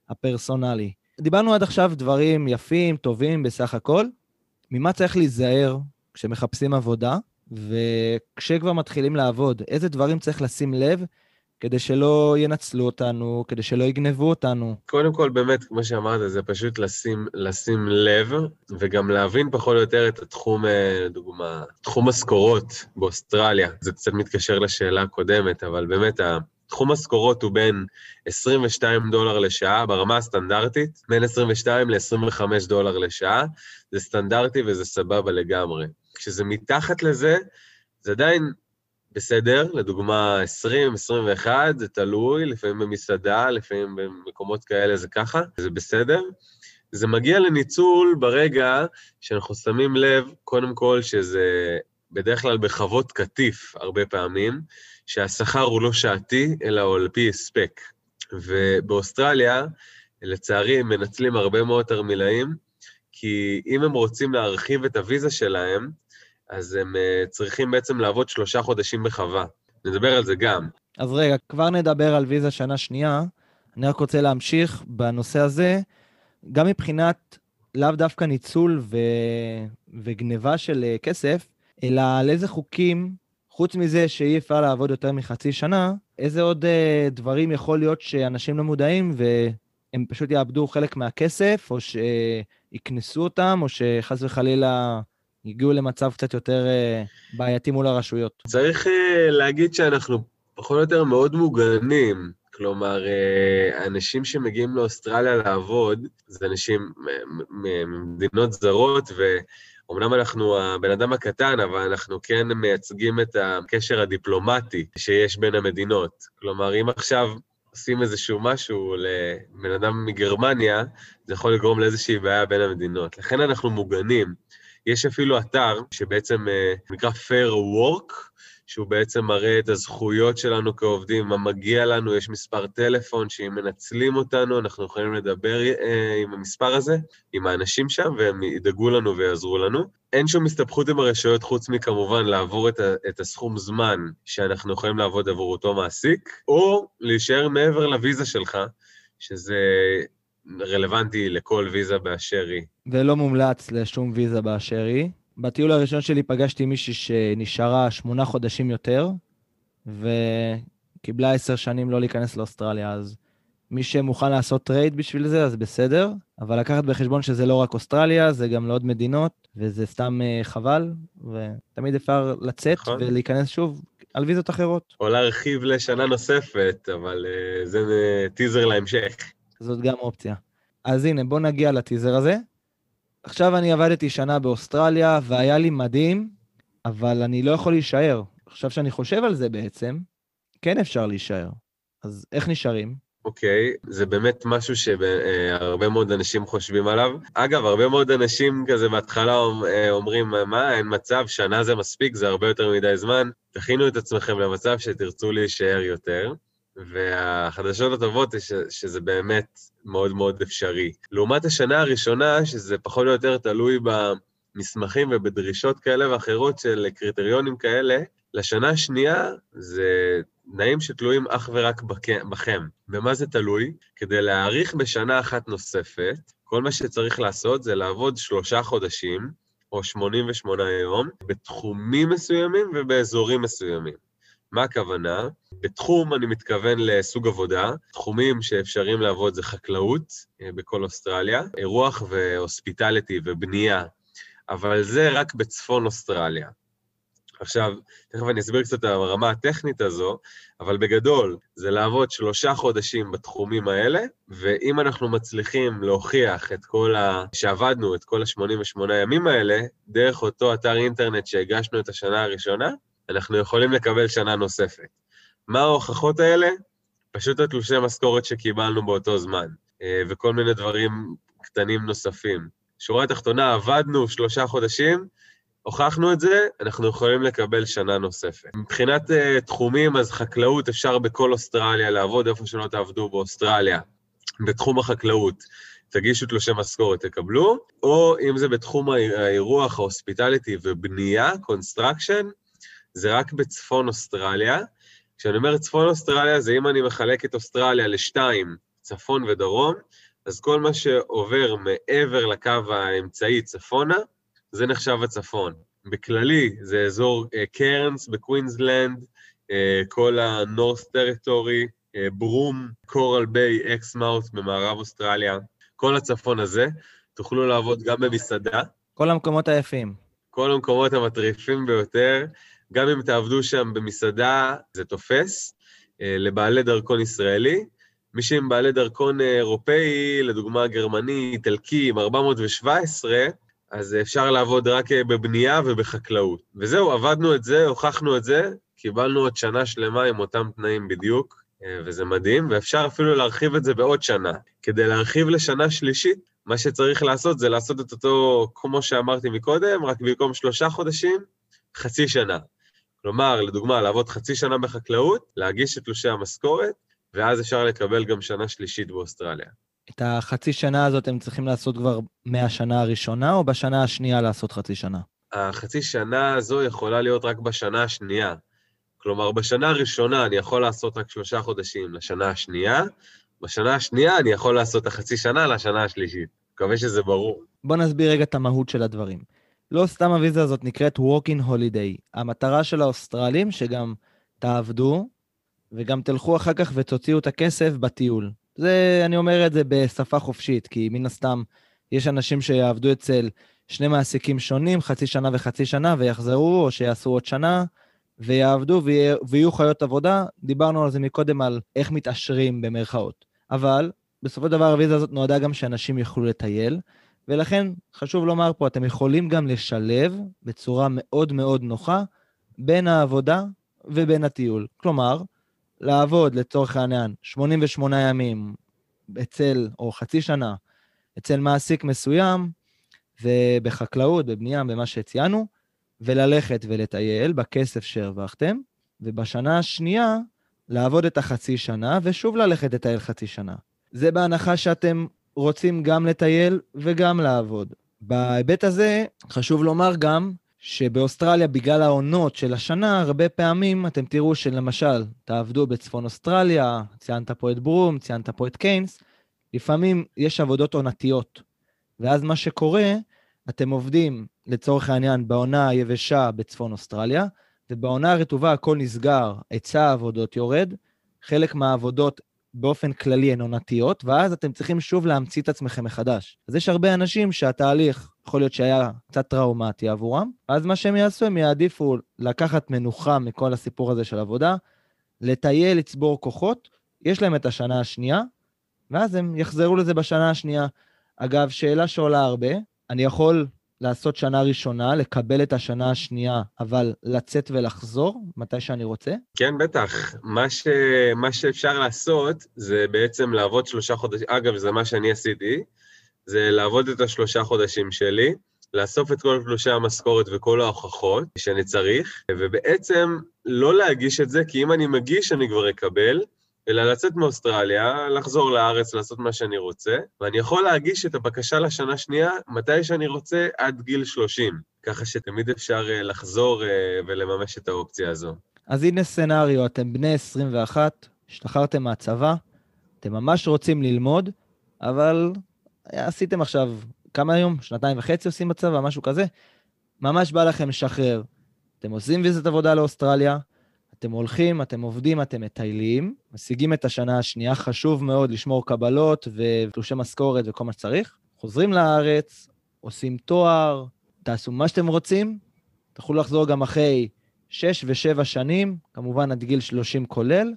הפרסונלי. דיברנו עד עכשיו דברים יפים, טובים בסך הכל. ממה צריך להיזהר כשמחפשים עבודה, וכשכבר מתחילים לעבוד, איזה דברים צריך לשים לב כדי שלא ינצלו אותנו, כדי שלא יגנבו אותנו. קודם כל, באמת, כמו שאמרת, זה פשוט לשים, לשים לב, וגם להבין פחות או יותר את התחום, אה, לדוגמה, תחום משכורות באוסטרליה. זה קצת מתקשר לשאלה הקודמת, אבל באמת, תחום משכורות הוא בין 22 דולר לשעה ברמה הסטנדרטית, בין 22 ל-25 דולר לשעה, זה סטנדרטי וזה סבבה לגמרי. כשזה מתחת לזה, זה עדיין בסדר, לדוגמה 20, 21, זה תלוי, לפעמים במסעדה, לפעמים במקומות כאלה זה ככה, זה בסדר. זה מגיע לניצול ברגע שאנחנו שמים לב, קודם כל, שזה בדרך כלל בחוות קטיף הרבה פעמים, שהשכר הוא לא שעתי, אלא הוא על פי הספק. ובאוסטרליה, לצערי, הם מנצלים הרבה מאוד תרמילאים, כי אם הם רוצים להרחיב את הוויזה שלהם, אז הם uh, צריכים בעצם לעבוד שלושה חודשים בחווה. נדבר על זה גם. אז רגע, כבר נדבר על ויזה שנה שנייה. אני רק רוצה להמשיך בנושא הזה, גם מבחינת לאו דווקא ניצול ו... וגניבה של uh, כסף, אלא על איזה חוקים, חוץ מזה שאי אפשר לעבוד יותר מחצי שנה, איזה עוד uh, דברים יכול להיות שאנשים לא מודעים והם פשוט יאבדו חלק מהכסף, או שיקנסו אותם, או שחס וחלילה הגיעו למצב קצת יותר אה, בעייתי מול הרשויות. צריך אה, להגיד שאנחנו פחות או יותר מאוד מוגנים. כלומר, אה, אנשים שמגיעים לאוסטרליה לעבוד, זה אנשים ממדינות זרות, ואומנם אנחנו הבן אדם הקטן, אבל אנחנו כן מייצגים את הקשר הדיפלומטי שיש בין המדינות. כלומר, אם עכשיו עושים איזשהו משהו לבן אדם מגרמניה, זה יכול לגרום לאיזושהי בעיה בין המדינות. לכן אנחנו מוגנים. יש אפילו אתר שבעצם אה, נקרא Fair Work, שהוא בעצם מראה את הזכויות שלנו כעובדים, מה מגיע לנו, יש מספר טלפון שאם מנצלים אותנו, אנחנו יכולים לדבר אה, עם המספר הזה, עם האנשים שם, והם ידאגו לנו ויעזרו לנו. אין שום הסתבכות עם הרשויות חוץ מכמובן לעבור את, ה, את הסכום זמן שאנחנו יכולים לעבוד עבור אותו מעסיק, או להישאר מעבר לוויזה שלך, שזה רלוונטי לכל ויזה באשר היא. ולא מומלץ לשום ויזה באשר היא. בטיול הראשון שלי פגשתי מישהי שנשארה שמונה חודשים יותר, וקיבלה עשר שנים לא להיכנס לאוסטרליה, אז מי שמוכן לעשות trade בשביל זה, אז בסדר, אבל לקחת בחשבון שזה לא רק אוסטרליה, זה גם לעוד מדינות, וזה סתם אה, חבל, ותמיד אפשר לצאת נכון. ולהיכנס שוב על ויזות אחרות. או להרחיב לשנה נוספת, אבל אה, זה טיזר להמשך. זאת גם אופציה. אז הנה, בוא נגיע לטיזר הזה. עכשיו אני עבדתי שנה באוסטרליה, והיה לי מדהים, אבל אני לא יכול להישאר. עכשיו שאני חושב על זה בעצם, כן אפשר להישאר. אז איך נשארים? אוקיי, okay, זה באמת משהו שהרבה מאוד אנשים חושבים עליו. אגב, הרבה מאוד אנשים כזה בהתחלה אה, אומרים, מה, אין מצב, שנה זה מספיק, זה הרבה יותר מדי זמן. תכינו את עצמכם למצב שתרצו להישאר יותר. והחדשות הטובות זה שזה באמת מאוד מאוד אפשרי. לעומת השנה הראשונה, שזה פחות או יותר תלוי במסמכים ובדרישות כאלה ואחרות של קריטריונים כאלה, לשנה השנייה זה תנאים שתלויים אך ורק בכם. במה זה תלוי? כדי להאריך בשנה אחת נוספת, כל מה שצריך לעשות זה לעבוד שלושה חודשים, או 88 יום, בתחומים מסוימים ובאזורים מסוימים. מה הכוונה? בתחום אני מתכוון לסוג עבודה, תחומים שאפשריים לעבוד זה חקלאות אה, בכל אוסטרליה, אירוח והוספיטליטי ובנייה, אבל זה רק בצפון אוסטרליה. עכשיו, תכף אני אסביר קצת על הרמה הטכנית הזו, אבל בגדול, זה לעבוד שלושה חודשים בתחומים האלה, ואם אנחנו מצליחים להוכיח את כל ה... שעבדנו את כל ה-88 ימים האלה, דרך אותו אתר אינטרנט שהגשנו את השנה הראשונה, אנחנו יכולים לקבל שנה נוספת. מה ההוכחות האלה? פשוט התלושי משכורת שקיבלנו באותו זמן, אה, וכל מיני דברים קטנים נוספים. שורה התחתונה, עבדנו שלושה חודשים, הוכחנו את זה, אנחנו יכולים לקבל שנה נוספת. מבחינת אה, תחומים, אז חקלאות אפשר בכל אוסטרליה לעבוד איפה שלא תעבדו באוסטרליה, בתחום החקלאות. תגישו תלושי משכורת, תקבלו, או אם זה בתחום האירוח, ה hospitality ובנייה, construction, זה רק בצפון אוסטרליה. כשאני אומר צפון אוסטרליה, זה אם אני מחלק את אוסטרליה לשתיים, צפון ודרום, אז כל מה שעובר מעבר לקו האמצעי צפונה, זה נחשב הצפון. בכללי, זה אזור קרנס בקווינסלנד, כל ה-North Territory, ברום, קורל ביי, אקסמאות' במערב אוסטרליה, כל הצפון הזה, תוכלו לעבוד גם במסעדה. כל המקומות היפים. כל המקומות המטריפים ביותר. גם אם תעבדו שם במסעדה, זה תופס. לבעלי דרכון ישראלי, מי שעם בעלי דרכון אירופאי, לדוגמה גרמני, איטלקי, עם 417, אז אפשר לעבוד רק בבנייה ובחקלאות. וזהו, עבדנו את זה, הוכחנו את זה, קיבלנו עוד שנה שלמה עם אותם תנאים בדיוק, וזה מדהים, ואפשר אפילו להרחיב את זה בעוד שנה. כדי להרחיב לשנה שלישית, מה שצריך לעשות זה לעשות את אותו, כמו שאמרתי מקודם, רק במקום שלושה חודשים, חצי שנה. כלומר, לדוגמה, לעבוד חצי שנה בחקלאות, להגיש את תלושי המשכורת, ואז אפשר לקבל גם שנה שלישית באוסטרליה. את החצי שנה הזאת הם צריכים לעשות כבר מהשנה הראשונה, או בשנה השנייה לעשות חצי שנה? החצי שנה הזו יכולה להיות רק בשנה השנייה. כלומר, בשנה הראשונה אני יכול לעשות רק שלושה חודשים לשנה השנייה, בשנה השנייה אני יכול לעשות את החצי שנה לשנה השלישית. מקווה שזה ברור. בוא נסביר רגע את המהות של הדברים. לא סתם הוויזה הזאת נקראת Walking Holiday. המטרה של האוסטרלים, שגם תעבדו, וגם תלכו אחר כך ותוציאו את הכסף בטיול. זה, אני אומר את זה בשפה חופשית, כי מן הסתם יש אנשים שיעבדו אצל שני מעסיקים שונים, חצי שנה וחצי שנה, ויחזרו, או שיעשו עוד שנה, ויעבדו ויה, ויהיו חיות עבודה. דיברנו על זה מקודם, על איך מתעשרים במרכאות. אבל בסופו של דבר הוויזה הזאת נועדה גם שאנשים יוכלו לטייל, ולכן חשוב לומר פה, אתם יכולים גם לשלב בצורה מאוד מאוד נוחה בין העבודה ובין הטיול. כלומר, לעבוד לצורך העניין 88 ימים אצל, או חצי שנה, אצל מעסיק מסוים, ובחקלאות, בבנייה, במה שציינו, וללכת ולטייל בכסף שהרווחתם, ובשנה השנייה לעבוד את החצי שנה, ושוב ללכת לטייל חצי שנה. זה בהנחה שאתם רוצים גם לטייל וגם לעבוד. בהיבט הזה, חשוב לומר גם שבאוסטרליה, בגלל העונות של השנה, הרבה פעמים אתם תראו שלמשל, תעבדו בצפון אוסטרליה, ציינת פה את ברום, ציינת פה את קיינס, לפעמים יש עבודות עונתיות. ואז מה שקורה, אתם עובדים, לצורך העניין, בעונה היבשה בצפון אוסטרליה, ובעונה הרטובה הכל נסגר, היצע העבודות יורד, חלק מהעבודות באופן כללי הן עונתיות, ואז אתם צריכים שוב להמציא את עצמכם מחדש. אז יש הרבה אנשים שהתהליך יכול להיות שהיה קצת טראומטי עבורם, אז מה שהם יעשו, הם יעדיפו לקחת מנוחה מכל הסיפור הזה של עבודה, לטייל, לצבור כוחות, יש להם את השנה השנייה, ואז הם יחזרו לזה בשנה השנייה. אגב, שאלה שעולה הרבה, אני יכול לעשות שנה ראשונה, לקבל את השנה השנייה, אבל לצאת ולחזור מתי שאני רוצה? כן, בטח. מה, ש... מה שאפשר לעשות זה בעצם לעבוד שלושה חודשים, אגב, זה מה שאני עשיתי, זה לעבוד את השלושה חודשים שלי, לאסוף את כל תלושי המשכורת וכל ההוכחות שאני צריך, ובעצם לא להגיש את זה, כי אם אני מגיש אני כבר אקבל, אלא לצאת מאוסטרליה, לחזור לארץ, לעשות מה שאני רוצה, ואני יכול להגיש את הבקשה לשנה שנייה מתי שאני רוצה עד גיל 30, ככה שתמיד אפשר לחזור ולממש את האופציה הזו. אז הנה סצנריו, אתם בני 21, השתחררתם מהצבא, אתם ממש רוצים ללמוד, אבל עשיתם עכשיו, כמה היום? שנתיים וחצי עושים בצבא, משהו כזה? ממש בא לכם לשחרר. אתם עושים ויזת עבודה לאוסטרליה, אתם הולכים, אתם עובדים, אתם מטיילים, משיגים את השנה השנייה, חשוב מאוד לשמור קבלות ותלושי משכורת וכל מה שצריך. חוזרים לארץ, עושים תואר, תעשו מה שאתם רוצים, תוכלו לחזור גם אחרי 6 ו-7 שנים, כמובן עד גיל 30 כולל,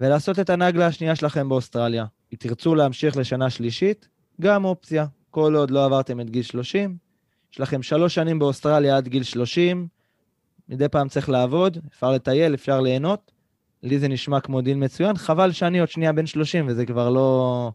ולעשות את הנגלה השנייה שלכם באוסטרליה. אם תרצו להמשיך לשנה שלישית, גם אופציה. כל עוד לא עברתם את גיל 30, יש לכם שלוש שנים באוסטרליה עד גיל 30, מדי פעם צריך לעבוד, אפשר לטייל, אפשר ליהנות. לי זה נשמע כמו דיל מצוין, חבל שאני עוד שנייה בן 30 וזה כבר לא,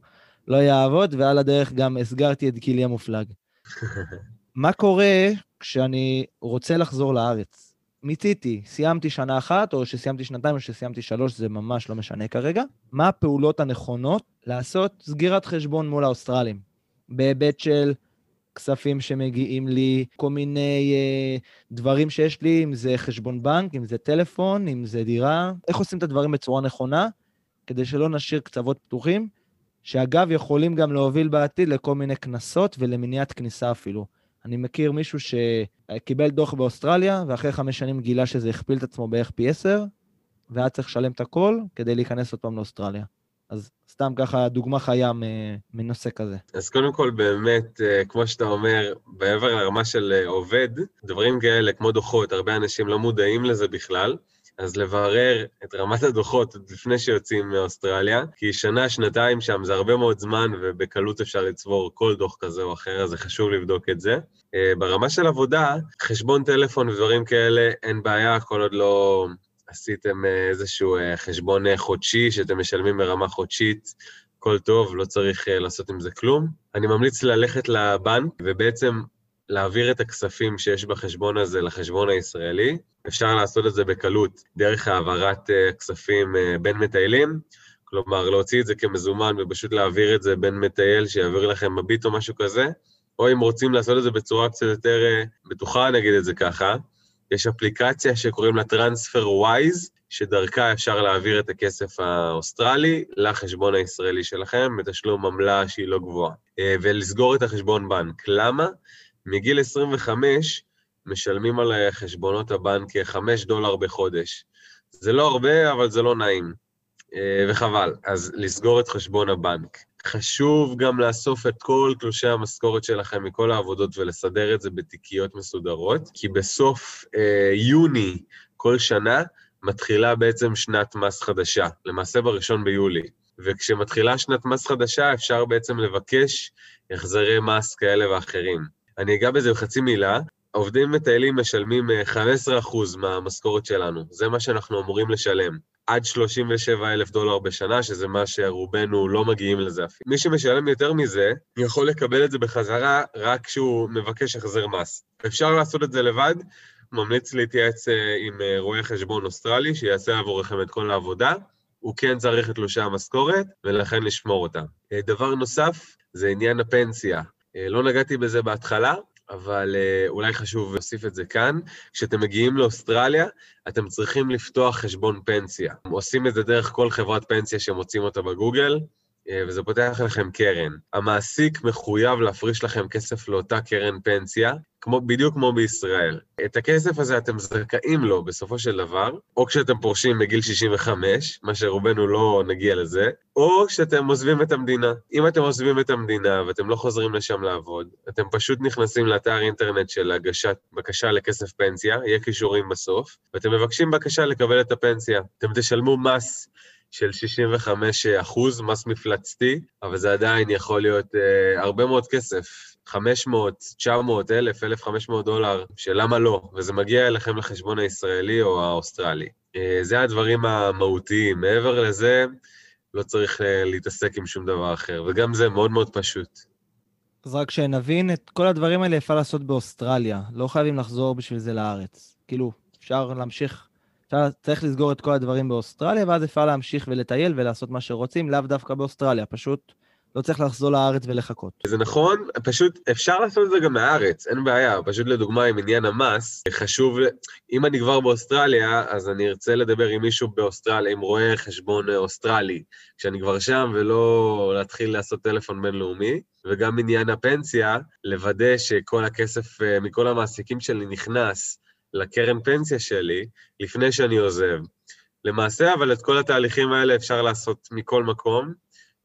לא יעבוד, ועל הדרך גם הסגרתי את גילי המופלג. מה קורה כשאני רוצה לחזור לארץ? מיציתי, סיימתי שנה אחת, או שסיימתי שנתיים, או שסיימתי שלוש, זה ממש לא משנה כרגע. מה הפעולות הנכונות לעשות סגירת חשבון מול האוסטרלים? בהיבט של כספים שמגיעים לי, כל מיני אה, דברים שיש לי, אם זה חשבון בנק, אם זה טלפון, אם זה דירה. איך עושים את הדברים בצורה נכונה, כדי שלא נשאיר קצוות פתוחים, שאגב, יכולים גם להוביל בעתיד לכל מיני קנסות ולמניעת כניסה אפילו. אני מכיר מישהו שקיבל דוח באוסטרליה, ואחרי חמש שנים גילה שזה הכפיל את עצמו בערך פי עשר, והיה צריך לשלם את הכל כדי להיכנס עוד פעם לאוסטרליה. אז סתם ככה דוגמה חיה מנושא כזה. אז קודם כל, באמת, אה, כמו שאתה אומר, מעבר לרמה של אה, עובד, דברים כאלה כמו דוחות, הרבה אנשים לא מודעים לזה בכלל. אז לברר את רמת הדוחות עוד לפני שיוצאים מאוסטרליה, כי שנה, שנתיים שם זה הרבה מאוד זמן, ובקלות אפשר לצבור כל דוח כזה או אחר, אז זה חשוב לבדוק את זה. אה, ברמה של עבודה, חשבון טלפון ודברים כאלה, אין בעיה, כל עוד לא עשיתם אה, איזשהו אה, חשבון אה, חודשי שאתם משלמים ברמה חודשית, הכל טוב, לא צריך לעשות עם זה כלום. אני ממליץ ללכת לבנק ובעצם להעביר את הכספים שיש בחשבון הזה לחשבון הישראלי. אפשר לעשות את זה בקלות דרך העברת כספים בין מטיילים, כלומר להוציא את זה כמזומן ופשוט להעביר את זה בין מטייל שיעביר לכם בביט או משהו כזה, או אם רוצים לעשות את זה בצורה קצת יותר בטוחה, נגיד את זה ככה, יש אפליקציה שקוראים לה TransferWise, שדרכה אפשר להעביר את הכסף האוסטרלי לחשבון הישראלי שלכם, בתשלום עמלה שהיא לא גבוהה, אה, ולסגור את החשבון בנק. למה? מגיל 25 משלמים על חשבונות הבנק 5 דולר בחודש. זה לא הרבה, אבל זה לא נעים, אה, וחבל. אז לסגור את חשבון הבנק. חשוב גם לאסוף את כל תלושי המשכורת שלכם מכל העבודות ולסדר את זה בתיקיות מסודרות, כי בסוף אה, יוני כל שנה מתחילה בעצם שנת מס חדשה, למעשה בראשון ביולי. וכשמתחילה שנת מס חדשה אפשר בעצם לבקש החזרי מס כאלה ואחרים. אני אגע בזה בחצי מילה. עובדים מטיילים משלמים 15% אה, מהמשכורת שלנו, זה מה שאנחנו אמורים לשלם. עד 37 אלף דולר בשנה, שזה מה שרובנו לא מגיעים לזה אפילו. מי שמשלם יותר מזה, יכול לקבל את זה בחזרה רק כשהוא מבקש החזר מס. אפשר לעשות את זה לבד, ממליץ להתייעץ אה, עם אה, רואה חשבון אוסטרלי, שיעשה עבורכם את כל העבודה. הוא כן צריך את תלושי המשכורת, ולכן לשמור אותה. אה, דבר נוסף, זה עניין הפנסיה. לא נגעתי בזה בהתחלה, אבל אה, אולי חשוב להוסיף את זה כאן. כשאתם מגיעים לאוסטרליה, אתם צריכים לפתוח חשבון פנסיה. עושים את זה דרך כל חברת פנסיה שמוצאים אותה בגוגל, וזה פותח לכם קרן. המעסיק מחויב להפריש לכם כסף לאותה קרן פנסיה, כמו, בדיוק כמו בישראל. את הכסף הזה אתם זכאים לו בסופו של דבר, או כשאתם פורשים בגיל 65, מה שרובנו לא נגיע לזה, או כשאתם עוזבים את המדינה. אם אתם עוזבים את המדינה ואתם לא חוזרים לשם לעבוד, אתם פשוט נכנסים לאתר אינטרנט של הגשת בקשה לכסף פנסיה, יהיה קישורים בסוף, ואתם מבקשים בקשה לקבל את הפנסיה. אתם תשלמו מס של 65 אחוז, מס מפלצתי, אבל זה עדיין יכול להיות אה, הרבה מאוד כסף. 500, 900, 1,000, 1,500 דולר, שלמה לא, וזה מגיע אליכם לחשבון הישראלי או האוסטרלי. אה, זה הדברים המהותיים. מעבר לזה, לא צריך אה, להתעסק עם שום דבר אחר, וגם זה מאוד מאוד פשוט. אז רק שנבין, את כל הדברים האלה אפשר לעשות באוסטרליה. לא חייבים לחזור בשביל זה לארץ. כאילו, אפשר להמשיך אפשר, צריך לסגור את כל הדברים באוסטרליה, ואז אפשר להמשיך ולטייל ולעשות מה שרוצים, לאו דווקא באוסטרליה, פשוט לא צריך לחזור לארץ ולחכות. זה נכון, פשוט אפשר לעשות את זה גם מהארץ, אין בעיה. פשוט לדוגמה, עם עניין המס, חשוב, אם אני כבר באוסטרליה, אז אני ארצה לדבר עם מישהו באוסטרליה, עם רואה חשבון אוסטרלי, כשאני כבר שם, ולא להתחיל לעשות טלפון בינלאומי. וגם עניין הפנסיה, לוודא שכל הכסף אה, מכל המעסיקים שלי נכנס לקרן פנסיה שלי לפני שאני עוזב. למעשה, אבל את כל התהליכים האלה אפשר לעשות מכל מקום.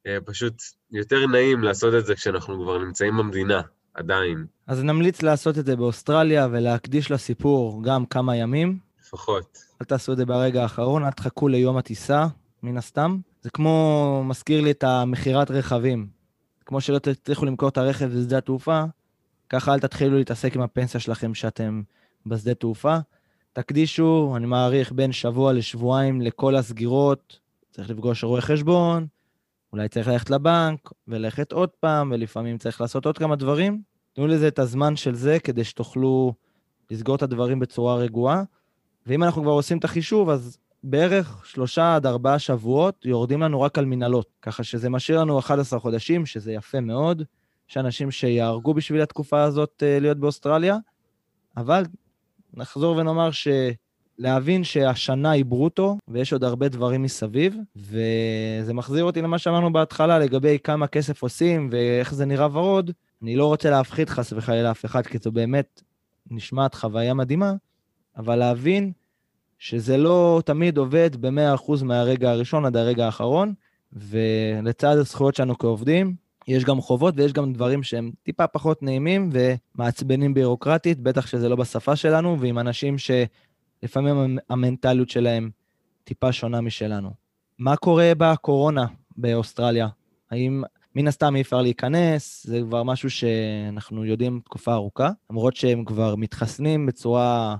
אה, פשוט יותר נעים לעשות את זה כשאנחנו כבר נמצאים במדינה, עדיין. אז נמליץ לעשות את זה באוסטרליה ולהקדיש לסיפור גם כמה ימים. לפחות. אל תעשו את זה ברגע האחרון, אל תחכו ליום הטיסה, מן הסתם. זה כמו, מזכיר לי את המכירת רכבים. כמו שלא תצליחו למכור את הרכב בשדה התעופה, ככה אל תתחילו להתעסק עם הפנסיה שלכם שאתם בשדה תעופה. תקדישו, אני מעריך, בין שבוע לשבועיים לכל הסגירות. צריך לפגוש רואה חשבון, אולי צריך ללכת לבנק, וללכת עוד פעם, ולפעמים צריך לעשות עוד כמה דברים. תנו לזה את הזמן של זה כדי שתוכלו לסגור את הדברים בצורה רגועה. ואם אנחנו כבר עושים את החישוב, אז בערך שלושה עד ארבעה שבועות יורדים לנו רק על מנהלות. ככה שזה משאיר לנו 11 חודשים, שזה יפה מאוד. יש אנשים שיהרגו בשביל התקופה הזאת אה, להיות באוסטרליה, אבל נחזור ונאמר שלהבין שהשנה היא ברוטו, ויש עוד הרבה דברים מסביב, וזה מחזיר אותי למה שאמרנו בהתחלה לגבי כמה כסף עושים ואיך זה נראה ורוד. אני לא רוצה להפחיד חס וחלילה אף אחד, כי זו באמת נשמעת חוויה מדהימה, אבל להבין שזה לא תמיד עובד ב-100% מהרגע הראשון עד הרגע האחרון, ולצד הזכויות שלנו כעובדים, יש גם חובות ויש גם דברים שהם טיפה פחות נעימים ומעצבנים בירוקרטית, בטח שזה לא בשפה שלנו, ועם אנשים שלפעמים המנטליות שלהם טיפה שונה משלנו. מה קורה בקורונה באוסטרליה? האם מן הסתם אי אפשר להיכנס, זה כבר משהו שאנחנו יודעים תקופה ארוכה, למרות שהם כבר מתחסנים בצורה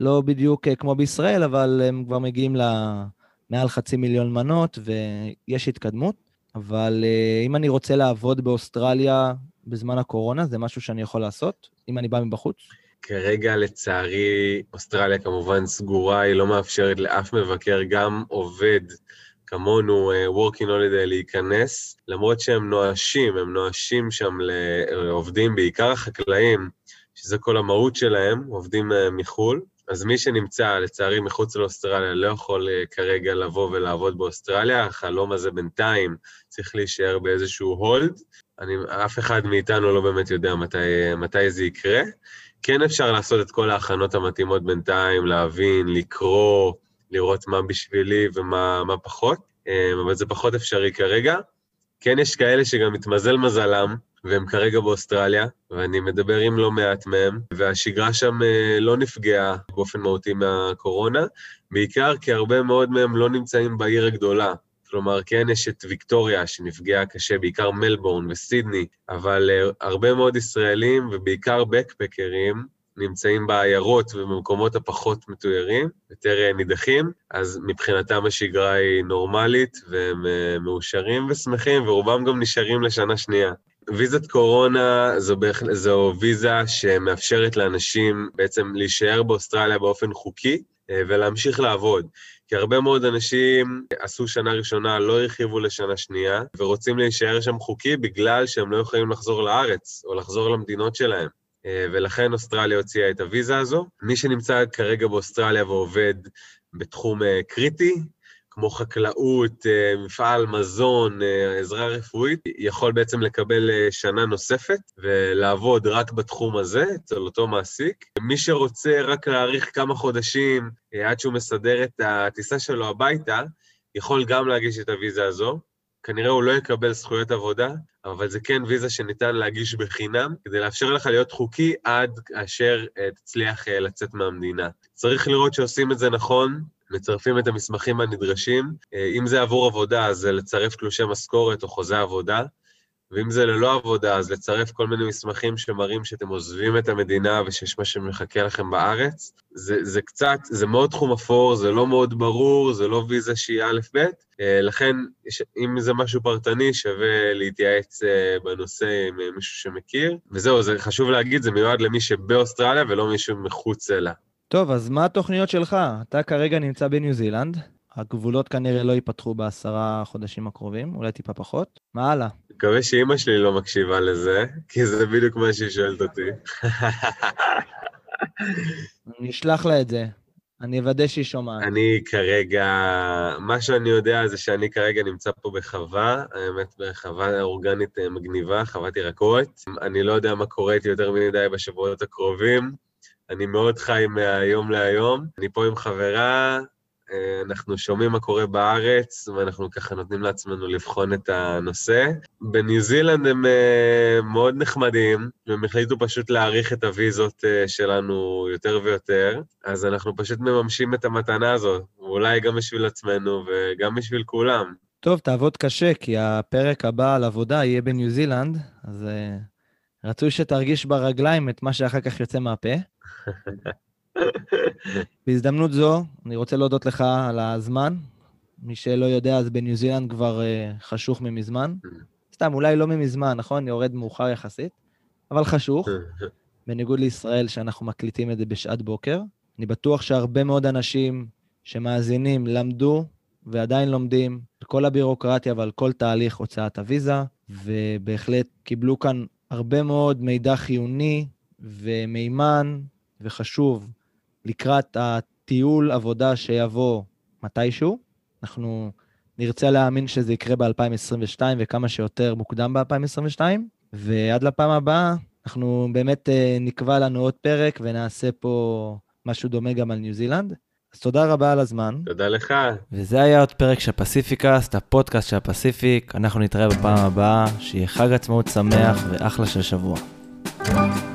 לא בדיוק כמו בישראל, אבל הם כבר מגיעים למעל חצי מיליון מנות ויש התקדמות. אבל uh, אם אני רוצה לעבוד באוסטרליה בזמן הקורונה, זה משהו שאני יכול לעשות, אם אני בא מבחוץ? כרגע, לצערי, אוסטרליה כמובן סגורה, היא לא מאפשרת לאף מבקר, גם עובד כמונו, uh, working holiday, להיכנס, למרות שהם נואשים, הם נואשים שם לעובדים, בעיקר החקלאים, שזה כל המהות שלהם, עובדים מחו"ל. אז מי שנמצא, לצערי, מחוץ לאוסטרליה, לא יכול uh, כרגע לבוא ולעבוד באוסטרליה, החלום הזה בינתיים צריך להישאר באיזשהו הולד. אני, אף אחד מאיתנו לא באמת יודע מתי, מתי זה יקרה. כן אפשר לעשות את כל ההכנות המתאימות בינתיים, להבין, לקרוא, לראות מה בשבילי ומה פחות, אה, אבל זה פחות אפשרי כרגע. כן יש כאלה שגם מתמזל מזלם, והם כרגע באוסטרליה, ואני מדבר עם לא מעט מהם, והשגרה שם אה, לא נפגעה באופן מהותי מהקורונה, בעיקר כי הרבה מאוד מהם לא נמצאים בעיר הגדולה. כלומר, כן, יש את ויקטוריה שנפגעה קשה, בעיקר מלבורן וסידני, אבל uh, הרבה מאוד ישראלים, ובעיקר בקפקרים, נמצאים בעיירות ובמקומות הפחות מתוירים, יותר uh, נידחים, אז מבחינתם השגרה היא נורמלית, והם uh, מאושרים ושמחים, ורובם גם נשארים לשנה שנייה. ויזת קורונה זו, בהח... זו ויזה שמאפשרת לאנשים בעצם להישאר באוסטרליה באופן חוקי ולהמשיך לעבוד. כי הרבה מאוד אנשים עשו שנה ראשונה, לא הרחיבו לשנה שנייה, ורוצים להישאר שם חוקי בגלל שהם לא יכולים לחזור לארץ, או לחזור למדינות שלהם. אה, ולכן אוסטרליה הוציאה את הוויזה הזו. מי שנמצא כרגע באוסטרליה ועובד בתחום אה, קריטי, כמו חקלאות, אה, מפעל מזון, עזרה רפואית, יכול בעצם לקבל שנה נוספת ולעבוד רק בתחום הזה, אצל אותו מעסיק. מי שרוצה רק להאריך כמה חודשים עד שהוא מסדר את הטיסה שלו הביתה, יכול גם להגיש את הוויזה הזו. כנראה הוא לא יקבל זכויות עבודה, אבל זה כן ויזה שניתן להגיש בחינם, כדי לאפשר לך להיות חוקי עד אשר תצליח לצאת מהמדינה. צריך לראות שעושים את זה נכון, מצרפים את המסמכים הנדרשים. אה, אם זה עבור עבודה, אז זה לצרף תלושי משכורת או חוזה עבודה, ואם זה ללא עבודה, אז לצרף כל מיני מסמכים שמראים שאתם עוזבים את המדינה ושיש מה שמחכה לכם בארץ. זה, זה קצת, זה מאוד תחום אפור, זה לא מאוד ברור, זה לא ויזה שהיא א'-ב', אה, לכן, אם זה משהו פרטני, שווה להתייעץ אה, בנושא עם מישהו שמכיר. וזהו, זה חשוב להגיד, זה מיועד למי שבאוסטרליה ולא מישהו מחוץ אליה. טוב, אז מה התוכניות שלך? אתה כרגע נמצא בניו זילנד, הגבולות כנראה לא ייפתחו בעשרה חודשים הקרובים, אולי טיפה פחות. מה הלאה? מקווה שאימא שלי לא מקשיבה לזה, כי זה בדיוק מה שהיא שואלת אותי. אני אשלח לה את זה. אני אוודא שהיא שומעת. אני כרגע, מה שאני יודע זה שאני כרגע נמצא פה בחווה, האמת בחווה אורגנית אה, מגניבה, חוות ירקות. אני לא יודע מה קורה איתי יותר מדי בשבועות הקרובים. אני מאוד חי מהיום להיום. אני פה עם חברה, אנחנו שומעים מה קורה בארץ, ואנחנו ככה נותנים לעצמנו לבחון את הנושא. בניו זילנד הם אה, מאוד נחמדים, והם החליטו פשוט להאריך את הוויזות אה, שלנו יותר ויותר, אז אנחנו פשוט מממשים את המתנה הזו, ואולי גם בשביל עצמנו וגם בשביל כולם. טוב, תעבוד קשה, כי הפרק הבא על עבודה יהיה בניו זילנד, אז רצוי שתרגיש ברגליים את מה שאחר כך יוצא מהפה. בהזדמנות זו, אני רוצה להודות לך על הזמן. מי שלא יודע, אז בניו זילנד כבר uh, חשוך ממזמן. סתם, אולי לא ממזמן, נכון? אני יורד מאוחר יחסית. אבל חשוך, בניגוד לישראל שאנחנו מקליטים את זה בשעת בוקר. אני בטוח שהרבה מאוד אנשים שמאזינים למדו ועדיין לומדים על כל הבירוקרטיה ועל כל תהליך הוצאת הוויזה, ובהחלט קיבלו כאן הרבה מאוד מידע חיוני ומימן וחשוב לקראת הטיול עבודה שיבוא מתישהו. אנחנו נרצה להאמין שזה יקרה ב-2022 וכמה שיותר מוקדם ב-2022, ועד לפעם הבאה אנחנו באמת אה, נקבע לנו עוד פרק ונעשה פה משהו דומה גם על ניו זילנד. אז תודה רבה על הזמן. תודה לך. וזה היה עוד פרק של פסיפיקאסט, הפודקאסט של הפסיפיק. אנחנו נתראה בפעם הבאה, שיהיה חג עצמאות שמח ואחלה של שבוע. thank you